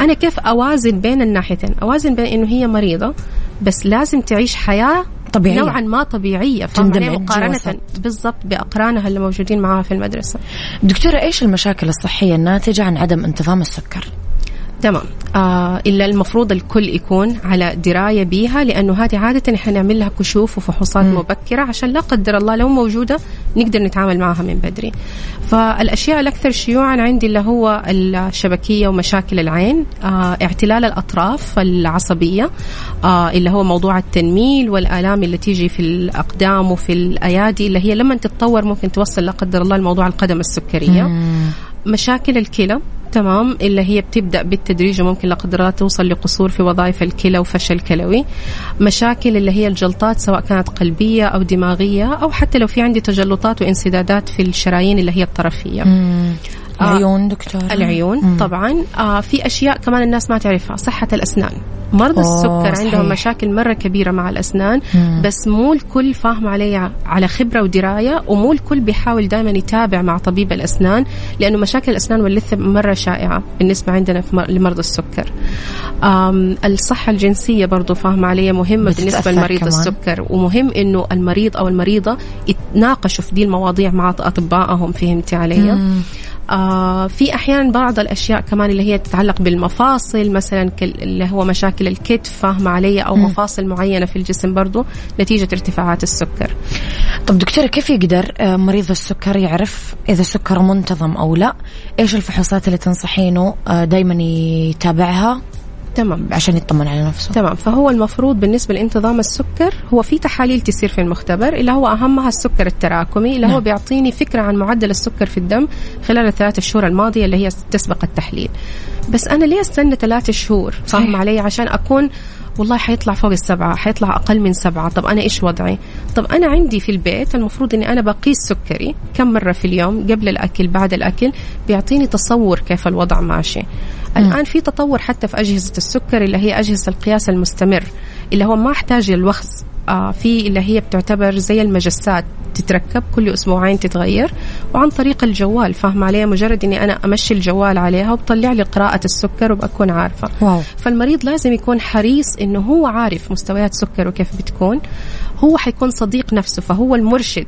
S5: أنا كيف أوازن بين الناحيتين؟ أوازن بين إنه هي مريضة بس لازم تعيش حياة طبيعية. نوعا ما طبيعية فاهمة؟ مقارنة بالضبط بأقرانها اللي موجودين معاها في المدرسة.
S1: دكتورة إيش المشاكل الصحية الناتجة عن عدم انتظام السكر؟
S5: تمام آه إلا المفروض الكل يكون على دراية بيها لأنه هذه عادة إحنا نعمل لها كشوف وفحوصات م. مبكرة عشان لا قدر الله لو موجودة نقدر نتعامل معها من بدري فالأشياء الأكثر شيوعا عندي اللي هو الشبكية ومشاكل العين آه اعتلال الأطراف العصبية آه اللي هو موضوع التنميل والآلام اللي تيجي في الأقدام وفي الأيادي اللي هي لما تتطور ممكن توصل لا قدر الله لموضوع القدم السكرية م. مشاكل الكلى تمام اللي هي بتبدأ بالتدريج وممكن لا قدر الله توصل لقصور في وظائف الكلى وفشل كلوي مشاكل اللي هي الجلطات سواء كانت قلبية أو دماغية أو حتى لو في عندي تجلطات وانسدادات في الشرايين اللي هي الطرفية مم.
S1: العيون دكتور
S5: العيون مم. طبعا آه في أشياء كمان الناس ما تعرفها صحة الأسنان مرضى السكر صحيح. عندهم مشاكل مرة كبيرة مع الأسنان مم. بس مو الكل فاهم علي على خبرة ودراية ومو الكل بيحاول دائما يتابع مع طبيب الأسنان لأنه مشاكل الأسنان واللثة مرة شائعة بالنسبة عندنا لمرضى السكر الصحة الجنسية برضو فاهم علي مهمة بالنسبة لمريض كمان. السكر ومهم إنه المريض أو المريضة يتناقشوا في دي المواضيع مع اطبائهم فهمتي علي مم. آه في أحيانا بعض الأشياء كمان اللي هي تتعلق بالمفاصل مثلا اللي هو مشاكل الكتف فاهمة علي؟ أو م. مفاصل معينة في الجسم برضو نتيجة ارتفاعات السكر.
S1: طب دكتورة كيف يقدر آه، مريض السكر يعرف إذا سكره منتظم أو لا؟ إيش الفحوصات اللي تنصحينه آه، دائما يتابعها؟
S5: تمام.
S1: عشان يطمن على نفسه.
S5: تمام. فهو المفروض بالنسبة لانتظام السكر هو في تحاليل تصير في المختبر اللي هو أهمها السكر التراكمي اللي نعم. هو بيعطيني فكرة عن معدل السكر في الدم خلال الثلاث شهور الماضية اللي هي تسبق التحليل. بس أنا ليه أستنى ثلاث شهور؟ فاهم علي؟ عشان أكون والله حيطلع فوق السبعة حيطلع أقل من سبعة. طب أنا إيش وضعي؟ طب أنا عندي في البيت المفروض أني أنا بقيس سكري كم مرة في اليوم قبل الأكل بعد الأكل بيعطيني تصور كيف الوضع ماشي. الآن في تطور حتى في أجهزة السكر اللي هي أجهزة القياس المستمر اللي هو ما احتاج للوخز آه في اللي هي بتعتبر زي المجسات تتركب كل أسبوعين تتغير. وعن طريق الجوال فاهم عليها مجرد إني أنا أمشي الجوال عليها وبيطلع لي قراءة السكر وبكون عارفة. wow. فالمريض لازم يكون حريص إنه هو عارف مستويات سكره كيف بتكون. هو حيكون صديق نفسه فهو المرشد.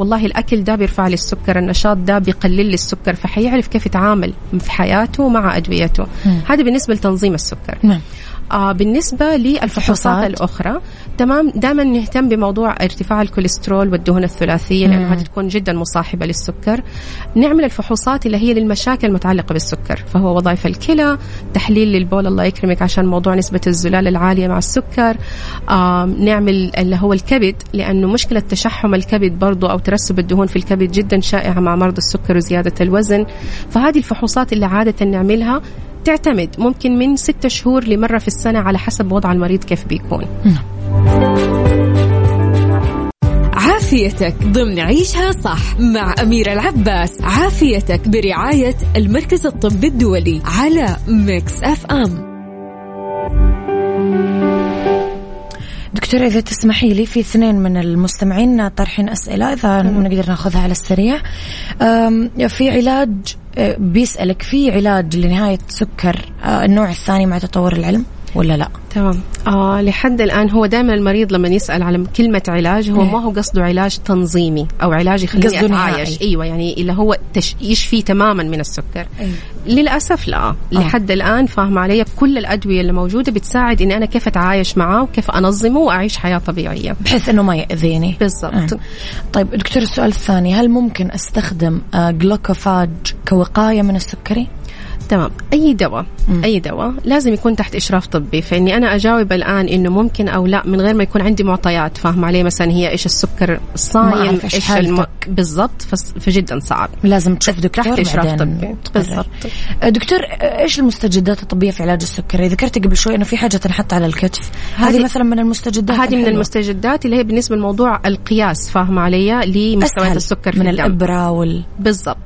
S5: والله الأكل ده بيرفع لي السكر النشاط ده بيقلل لي السكر فحيعرف كيف يتعامل في حياته مع أدويته. هذا بالنسبة لتنظيم السكر. نعم. آه بالنسبة للفحوصات الأخرى تمام دائما نهتم بموضوع ارتفاع الكوليسترول والدهون الثلاثية لأنها تكون جدا مصاحبة للسكر. نعمل الفحوصات اللي هي للمشاكل المتعلقة بالسكر فهو وظائف الكلى تحليل للبول الله يكرمك عشان موضوع نسبة الزلال العالية مع السكر. آه نعمل اللي هو الكبد لأنه مشكلة تشحم الكبد برضو أو ترسب الدهون في الكبد جدا شائعة مع مرضى السكر وزيادة الوزن. فهذه الفحوصات اللي عادة نعملها تعتمد ممكن من ستة شهور لمرة في السنة على حسب وضع المريض كيف بيكون.
S2: عافيتك ضمن عيشها صح مع أميرة العباس. عافيتك برعاية المركز الطبي الدولي على ميكس أف أم.
S1: دكتورة إذا تسمحي لي في اثنين من المستمعين طرحين أسئلة إذا نقدر ناخذها على السريع. في علاج بيسألك في علاج لنهاية سكر أه، النوع الثاني مع تطور العلم. ولا لا
S5: تمام آه لحد الآن هو دائما المريض لما يسأل على كلمة علاج هو
S1: إيه.
S5: ما هو قصده علاج تنظيمي أو علاج يخليني. أتعايش أيوه يعني اللي هو تش... يشفي تماما من السكر
S1: أيوة.
S5: للأسف لا لحد الآن فاهم علي كل الأدوية اللي موجودة بتساعد إني أنا كيف أتعايش معاه وكيف أنظمه وأعيش حياة طبيعية
S1: بحيث إنه ما يأذيني
S5: بالضبط
S1: آه. طيب دكتور السؤال الثاني هل ممكن أستخدم آه، جلوكوفاج كوقاية من السكري؟
S5: تمام. أي دواء أي دواء لازم يكون تحت إشراف طبي. فإني أنا أجاوب الآن إنه ممكن أو لا من غير ما يكون عندي معطيات فاهم عليه مثلا هي إيش السكر الصايم
S1: إيش
S5: الم... بالضبط فجدا صعب.
S1: لازم تشوف دكتور
S5: تحت
S1: بعدين.
S5: طبي.
S1: تقرر.
S5: بالضبط.
S1: دكتور إيش المستجدات الطبية في علاج السكري؟ ذكرت قبل شوي إنه في حاجة تنحط على الكتف، هذه مثلا من المستجدات
S5: هذه من. المستجدات اللي هي بالنسبة لموضوع القياس فاهمة علي؟ لمستويات السكر في
S1: من
S5: الدم.
S1: الإبرة وال
S5: بالضبط.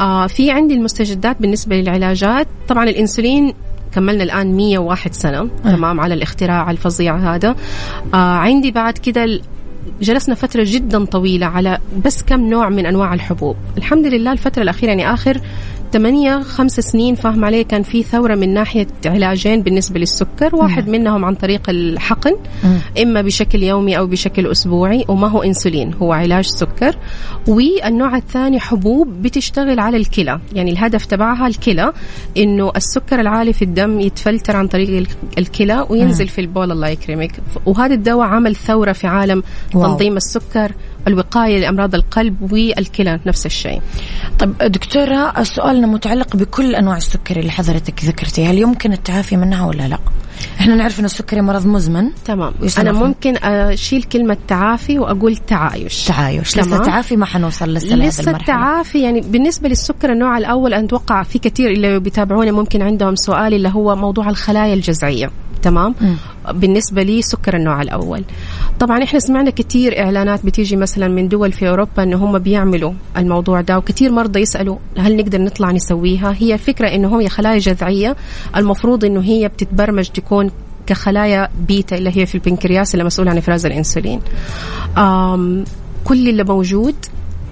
S5: آه في عندي المستجدات بالنسبة للعلاجات. طبعا الإنسولين كملنا الآن 101 سنة. تمام على الاختراع الفظيع هذا. آه عندي بعد كده جلسنا فترة جدا طويلة على بس كم نوع من أنواع الحبوب. الحمد لله الفترة الأخيرة يعني آخر 8 خمس سنين فاهم علي كان في ثورة من ناحية علاجين بالنسبة للسكر واحد منهم عن طريق الحقن إما بشكل يومي أو بشكل أسبوعي وما هو إنسولين هو علاج سكر. والنوع الثاني حبوب بتشتغل على الكلى يعني الهدف تبعها الكلى إنه السكر العالي في الدم يتفلتر عن طريق ال- الكلى وينزل في البول الله يكرمك. وهذا الدواء عمل ثورة في عالم
S1: wow.
S5: تنظيم السكر الوقاية لأمراض القلب والكلى نفس الشيء.
S1: طيب دكتورة سؤالنا متعلق بكل أنواع السكري اللي حضرتك ذكرتيها، هل يمكن التعافي منها ولا لا؟ إحنا نعرف انه السكري مرض مزمن.
S5: تمام.
S1: من-
S5: ممكن أشيل كلمة تعافي وأقول تعايش.
S1: تعايش، لسه
S5: تمام.
S1: تعافي ما حنوصل لسه
S5: لسه التعافي يعني بالنسبة للسكر النوع الأول أنا أتوقع في كثير اللي بيتابعوني ممكن عندهم سؤال اللي هو موضوع الخلايا الجذعية. تمام؟ بالنسبة لي سكر النوع الأول. طبعا إحنا سمعنا كثير إعلانات بتيجي مثلا من دول في أوروبا أنه هم بيعملوا الموضوع ده وكثير مرضى يسألوا هل نقدر نطلع نسويها؟ هي الفكرة أنه هي خلايا جذعية المفروض أنه هي بتتبرمج تكون كخلايا بيتا اللي هي في البنكرياس اللي مسؤول عن إفراز الإنسولين. آم كل اللي موجود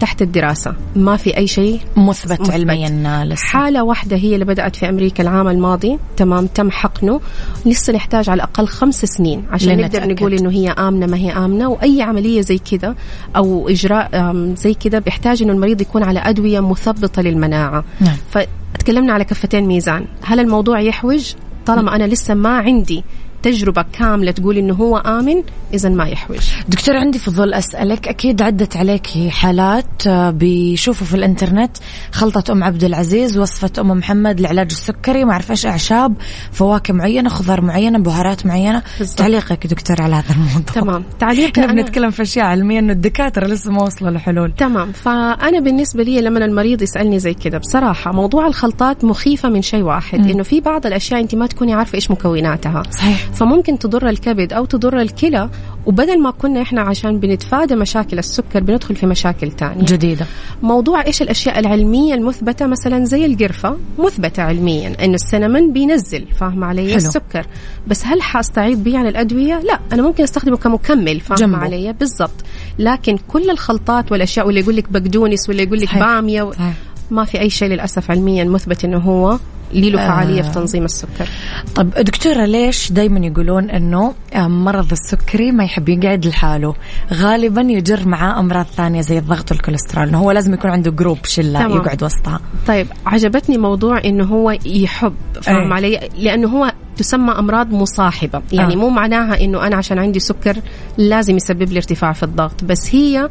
S5: تحت الدراسة، ما في أي شيء
S1: مثبت,
S5: مثبت.
S1: علميا لسه
S5: حالة واحدة هي اللي بدأت في أمريكا العام الماضي. تمام تم حقنه. لسه نحتاج على الأقل خمس سنين عشان نقدر. نقول إنه هي آمنة ما هي آمنة. وأي عملية زي كذا أو إجراء زي كذا بيحتاج إنه المريض يكون على أدوية مثبطة للمناعة.
S1: نعم.
S5: فتكلمنا على كفتين ميزان. هل الموضوع يحوج؟ طالما أنا لسه ما عندي تجربة كاملة تقول إنه هو آمن إذا ما يحوج
S1: دكتور عندي فضول أسألك. أكيد عدت عليك حالات آه، بيشوفوا في الإنترنت. خلطة أم عبد العزيز وصفة أم محمد لعلاج السكري ما أعرف إيش أعشاب فواكه معينة خضار معينة بهارات معينة.
S5: بالضبط.
S1: تعليقك دكتور على هذا الموضوع.
S5: تمام. تعليق
S1: إحنا
S5: أنا-
S1: بنتكلم في أشياء علمية إنه الدكاترة لسه ما وصلوا لحلول.
S5: تمام. فأنا بالنسبة لي لما المريض يسألني زي كده بصراحة موضوع الخلطات مخيفة من شيء واحد. إنه في بعض الأشياء أنت ما تكوني عارفة إيش مكوناتها.
S1: صحيح.
S5: فممكن تضر الكبد أو تضر الكلى. وبدل ما كنا إحنا عشان بنتفادى مشاكل السكر بندخل في مشاكل تانية.
S1: جديدة.
S5: موضوع إيش الأشياء العلمية المثبتة؟ مثلا زي القرفة مثبتة علميا انه السينامون بينزل فاهم علي؟
S1: حلو.
S5: السكر. بس هل حأستعيد بيه عن الأدوية؟ لا أنا ممكن أستخدمه كمكمل فاهم. علي؟ بالضبط. لكن كل الخلطات والأشياء واللي يقول لك بقدونس واللي يقول لك. بامية و...
S1: صحيح.
S5: ما في أي شيء للأسف علميا مثبت إنه هو لي له
S1: آه.
S5: فعالية في تنظيم السكر
S1: طب دكتورة ليش دايما يقولون إنه آه، مرض السكري ما يحب يقعد لحاله غالبا يجر معاه أمراض ثانية زي الضغط والكوليسترول إنه هو لازم يكون عنده group شلة
S5: تمام.
S1: يقعد وسطها
S5: طيب عجبتني موضوع إنه هو يحب فاهم
S1: أي.
S5: علي لأنه هو تسمى أمراض مصاحبة يعني
S1: آه.
S5: مو معناها إنه أنا عشان عندي سكر لازم يسبب لي ارتفاع في الضغط بس هي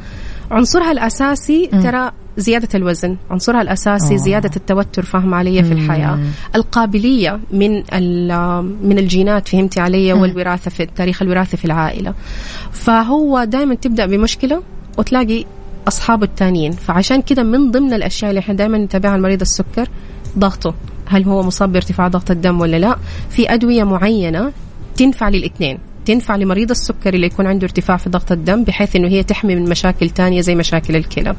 S5: عنصرها الأساسي ترى زيادة الوزن عنصرها الأساسي
S1: آه.
S5: زيادة التوتر فاهم علي في الحياة. القابلية من من الجينات فهمتي علي والوراثة في التاريخ الوراثي في العائلة. فهو دائما تبدأ بمشكلة وتلاقي أصحابه التانيين. فعشان كده من ضمن الأشياء اللي إحنا دائما نتابعها مريض السكر ضغطه. هل هو مصاب بارتفاع ضغط الدم ولا لا؟ في أدوية معينة تنفع للإثنين. تنفع لمريض السكري اللي يكون عنده ارتفاع في ضغط الدم بحيث إنه هي تحمي من مشاكل تانية زي مشاكل الكلى.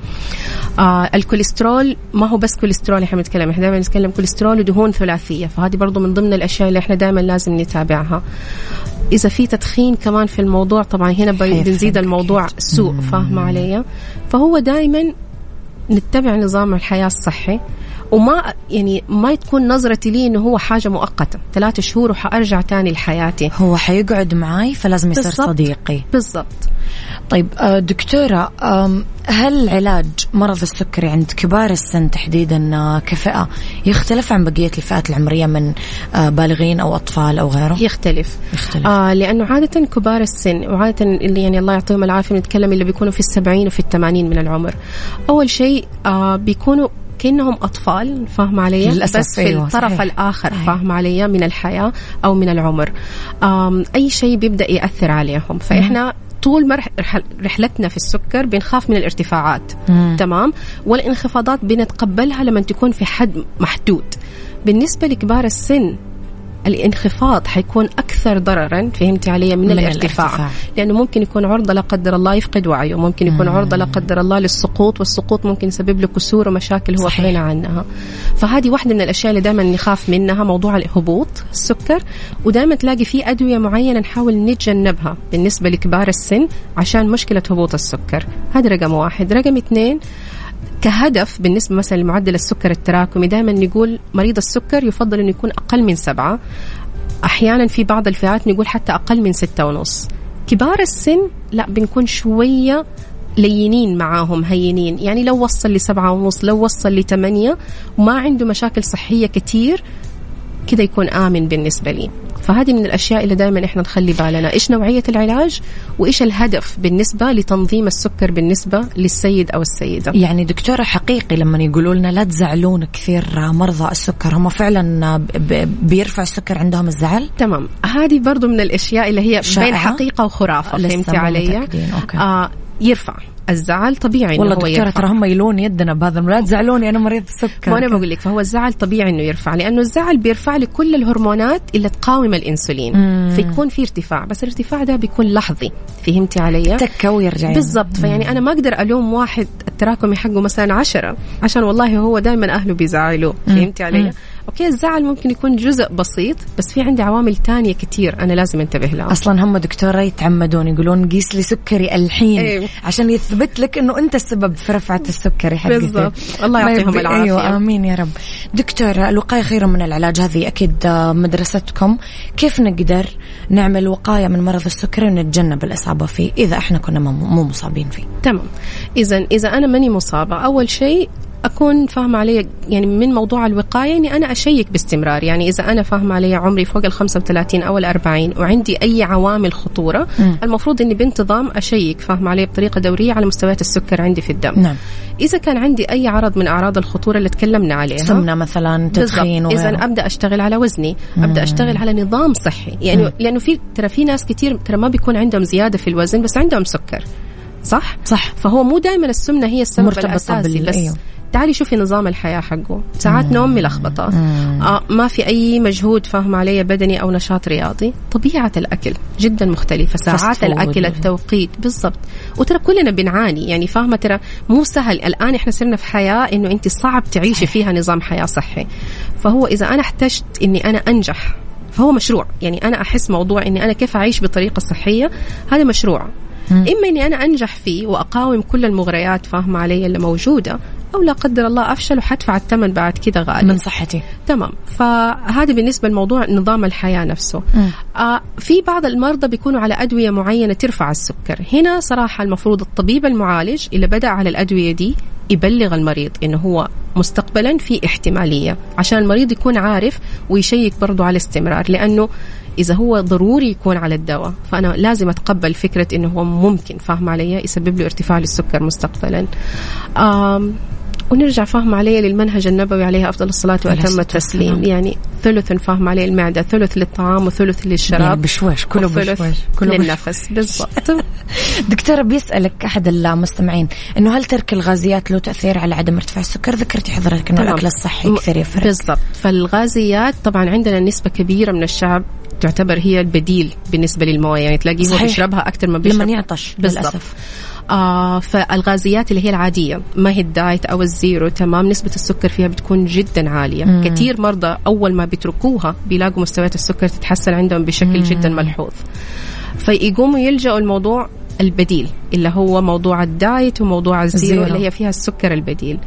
S5: آه الكوليسترول ما هو بس كوليسترول إحنا بنتكلم إحنا دائما نتكلم كوليسترول ودهون ثلاثية فهذه برضو من ضمن الأشياء اللي إحنا دائما لازم نتابعها. إذا في تدخين كمان في الموضوع طبعا هنا بنزيد. الموضوع سوء فاهمة علي؟ فهو دائما نتبع نظام الحياة الصحي وما يعني ما تكون نظرتي لي إنه هو حاجة مؤقتة ثلاثة شهور وحأرجع تاني لحياتي
S1: هو حيقعد معي فلازم يصير. صديقي
S5: بالضبط
S1: طيب آه، دكتورة آم، هل علاج مرض السكري عند كبار السن تحديدا آه، كفئة يختلف عن بقية الفئات العمرية من آه، بالغين أو أطفال أو غيره؟
S5: يختلف
S1: يختلف.
S5: آه لأنه عادة كبار السن وعادة اللي يعني الله يعطيهم العافية نتكلم اللي بيكونوا في السبعين وفي الثمانين من العمر أول شيء آه بيكونوا كأنهم أطفال فاهم علي؟ بس في
S1: أيوة،
S5: الطرف
S1: صحيح.
S5: الآخر
S1: صحيح.
S5: فاهم علي؟ من الحياة أو من العمر. أي شيء بيبدأ يأثر عليهم. فإحنا طول ما رحلتنا في السكر بنخاف من الارتفاعات.
S1: مم.
S5: تمام؟ والانخفاضات بنتقبلها لما تكون في حد محدود. بالنسبة لكبار السن الانخفاض حيكون أكثر ضررا فهمتي علي من,
S1: من
S5: الارتفاع.
S1: الارتفاع.
S5: لأنه ممكن يكون عرضة لا قدر الله يفقد وعيه ممكن يكون عرضة لا قدر الله للسقوط والسقوط ممكن يسبب له كسور ومشاكل هو. غنى عنها فهذه واحدة من الأشياء اللي دائما نخاف منها موضوع الهبوط السكر ودائما تلاقي في أدوية معينة نحاول نتجنبها بالنسبة لكبار السن عشان مشكلة هبوط السكر هذا رقم واحد رقم اثنين كهدف بالنسبة مثلا لمعدل السكر التراكمي دائما نقول مريض السكر يفضل أنه يكون أقل من سبعة. أحيانا في بعض الفئات نقول حتى أقل من ستة ونص. كبار السن لا بنكون شوية لينين معاهم هينين. يعني لو وصل لسبعة ونص لو وصل لثمانية وما عنده مشاكل صحية كتير كده يكون آمن بالنسبة لي. فهذه من الأشياء اللي دائما إحنا نخلي بالنا. إيش نوعية العلاج؟ وإيش الهدف بالنسبة لتنظيم السكر بالنسبة للسيد أو السيدة؟
S1: يعني دكتورة حقيقي لما يقولوا لنا لا تزعلون كثير مرضى السكر هم فعلا بيرفع السكر عندهم الزعل؟
S5: تمام. هذه برضو من الأشياء اللي هي بين؟ حقيقة
S1: وخرافة
S5: فهمتي علي. آه يرفع. الزعل طبيعي
S1: والله دكتورة ترى هم يلون يدنا بهذا لا تزعلوني أنا مريض السكر.
S5: وأنا بقول لك فهو الزعل طبيعي إنه يرفع لأنه الزعل بيرفع لي كل الهرمونات اللي تقاوم الإنسولين.
S1: مم.
S5: فيكون في ارتفاع بس الارتفاع ده بيكون لحظي. فهمتي علي؟
S1: تكة ويرجع.
S5: بالضبط فيعني أنا ما أقدر ألوم واحد التراكمي حقه مثلا عشرة عشان والله هو دائما أهله بيزعلوه فهمتي علي؟ okay الزعل ممكن يكون جزء بسيط بس في عندي عوامل تانية كتير أنا لازم انتبه لها
S1: أصلا هم دكتورة يتعمدون يقولون قيس لي سكري الحين
S5: أيوة.
S1: عشان يثبت لك إنه أنت السبب في رفعة السكري حقتي
S5: بالضبط. الله يعطيهم
S1: طيب،
S5: العافية.
S1: أيوه آمين يا رب دكتوره الوقاية خير من العلاج هذه أكيد آه، مدرستكم كيف نقدر نعمل وقاية من مرض السكري ونتجنب الإصابة فيه إذا إحنا كنا مو مو مصابين فيه
S5: تمام اذا إذا أنا ماني مصابة أول شيء أكون فاهمة علي يعني من موضوع الوقاية إني أنا أشيك باستمرار. يعني إذا أنا فاهمة علي عمري فوق ال 35 أو ال 40 وعندي أي عوامل خطورة
S1: مم.
S5: المفروض إني بانتظام أشيك فاهمة علي بطريقة دورية على مستويات السكر عندي في الدم.
S1: نعم.
S5: إذا كان عندي أي عرض من أعراض الخطورة اللي تكلمنا عليها
S1: سمنة مثلا تدخين إذا
S5: أبدأ أشتغل على وزني أبدأ أشتغل على نظام صحي. يعني لأنه في ترى في ناس كتير ترى ما بيكون عندهم زيادة في الوزن بس عندهم سكر صح؟
S1: صح.
S5: فهو مو دائما السمنة هي السبب الأساسي
S1: بال-
S5: بس
S1: أيوه.
S5: تعالي شوفي نظام الحياة حقه. ساعات نوم ملخبطه آه ما في أي مجهود فاهم علي بدني أو نشاط رياضي. طبيعة الأكل جدا مختلفة. ساعات. الأكل التوقيت. بالضبط. وترى كلنا بنعاني. يعني فاهمة ترى مو سهل. الآن إحنا صرنا في حياة إنه أنت صعب تعيشي فيها نظام حياة صحي. فهو إذا أنا احتجت إني أنا أنجح فهو مشروع. يعني أنا أحس موضوع إني أنا كيف أعيش بطريقة صحية هذا مشروع. إما إني أنا أنجح فيه وأقاوم كل المغريات فاهمة علي اللي موجودة أو لا قدر الله أفشل وحدفع الثمن بعد كده غالي.
S1: من صحتي.
S5: تمام. فهذا بالنسبة لموضوع نظام الحياة نفسه. آه في بعض المرضى بيكونوا على أدوية معينة ترفع السكر. هنا صراحة المفروض الطبيب المعالج اللي بدأ على الأدوية دي يبلغ المريض إنه هو مستقبلا في احتمالية عشان المريض يكون عارف ويشيك برضه على استمرار لأنه إذا هو ضروري يكون على الدواء فأنا لازم أتقبل فكرة إنه هو ممكن فاهم علي؟ يسبب له ارتفاع للسكر مستقبلا. ونرجع فاهم عليه للمنهج النبوي عليه أفضل
S1: الصلاة
S5: وأتم
S1: التسليم.
S5: يعني ثلث فاهم عليه المعدة ثلث للطعام وثلث
S1: يعني
S5: للشراب
S1: بشويش كله بشويش كله
S5: للنفس. بالضبط.
S1: دكتورة بيسألك أحد المستمعين إنه هل ترك الغازيات له تأثير على عدم ارتفاع السكر؟ ذكرتي حضرتك إنه
S5: تمام.
S1: الأكل الصحي كثير يفرق.
S5: بالضبط. فالغازيات طبعا عندنا نسبة كبيرة من الشعب تعتبر هي البديل بالنسبة للمويه يعني تلاقيه هو. بيشربها أكثر ما بيشرب
S1: لما يعطش للأسف
S5: آه فالغازيات اللي هي العادية ما هي ال diet أو ال zero تمام نسبة السكر فيها بتكون جدا عالية مم. كثير مرضى أول ما بيتركوها بيلاقوا مستويات السكر تتحسن عندهم بشكل مم. جدا ملحوظ فيقوموا يلجأوا الموضوع البديل اللي هو موضوع ال diet وموضوع ال
S1: zero ال zero.
S5: اللي هي فيها السكر البديل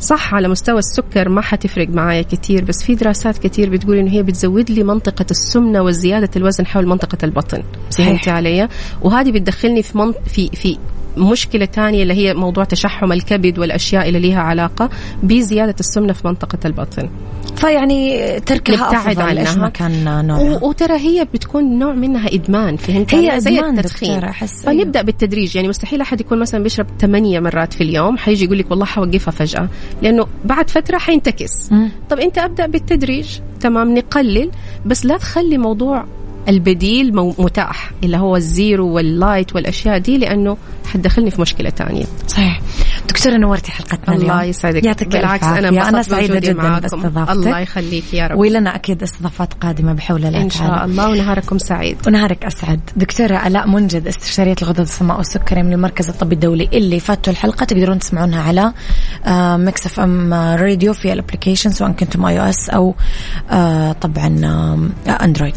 S5: صح على مستوى السكر ما حتفرق معايا كثير بس في دراسات كثير بتقول إنه هي بتزود لي منطقة السمنة وزيادة الوزن حول منطقة البطن. فهمتي علي؟ وهذه بتدخلني في منط... في في مشكلة تانية اللي هي موضوع تشحم الكبد والأشياء اللي لها علاقة بزيادة السمنة في منطقة البطن.
S1: فيعني تركها أفضل عنها. إيش ما كان نوعها
S5: وترى هي بتكون نوع منها إدمان فهمت
S1: هي زي إدمان التدخين. أحس
S5: فنبدأ بالتدريج. يعني مستحيل أحد يكون مثلا بيشرب ثمانية مرات في اليوم حيجي يقول لك والله حوقفها فجأة لأنه بعد فترة حينتكس. طب أنت أبدأ بالتدريج. تمام نقلل. بس لا تخلي موضوع البديل متاح اللي هو ال zero وال light والأشياء دي لأنه حتدخلني في مشكلة ثانية
S1: صحيح. دكتورة نورتي حلقتنا
S5: اليوم. الله يسعدك.
S1: يعطيك بالعكس أنا
S5: أنا
S1: سعيدة جدا باستضافتك.
S5: الله يخليك يا رب.
S1: ولنا أكيد استضافات قادمة بحول الله
S5: إن شاء الله ونهاركم سعيد.
S1: ونهارك أسعد. دكتورة الاء منجد استشارية الغدد الصماء والسكري من المركز الطبي الدولي اللي فاتوا الحلقة تقدرون تسمعونها على Mix FM Radio في ال application سواء كنتم iOS أو آه، طبعا Android.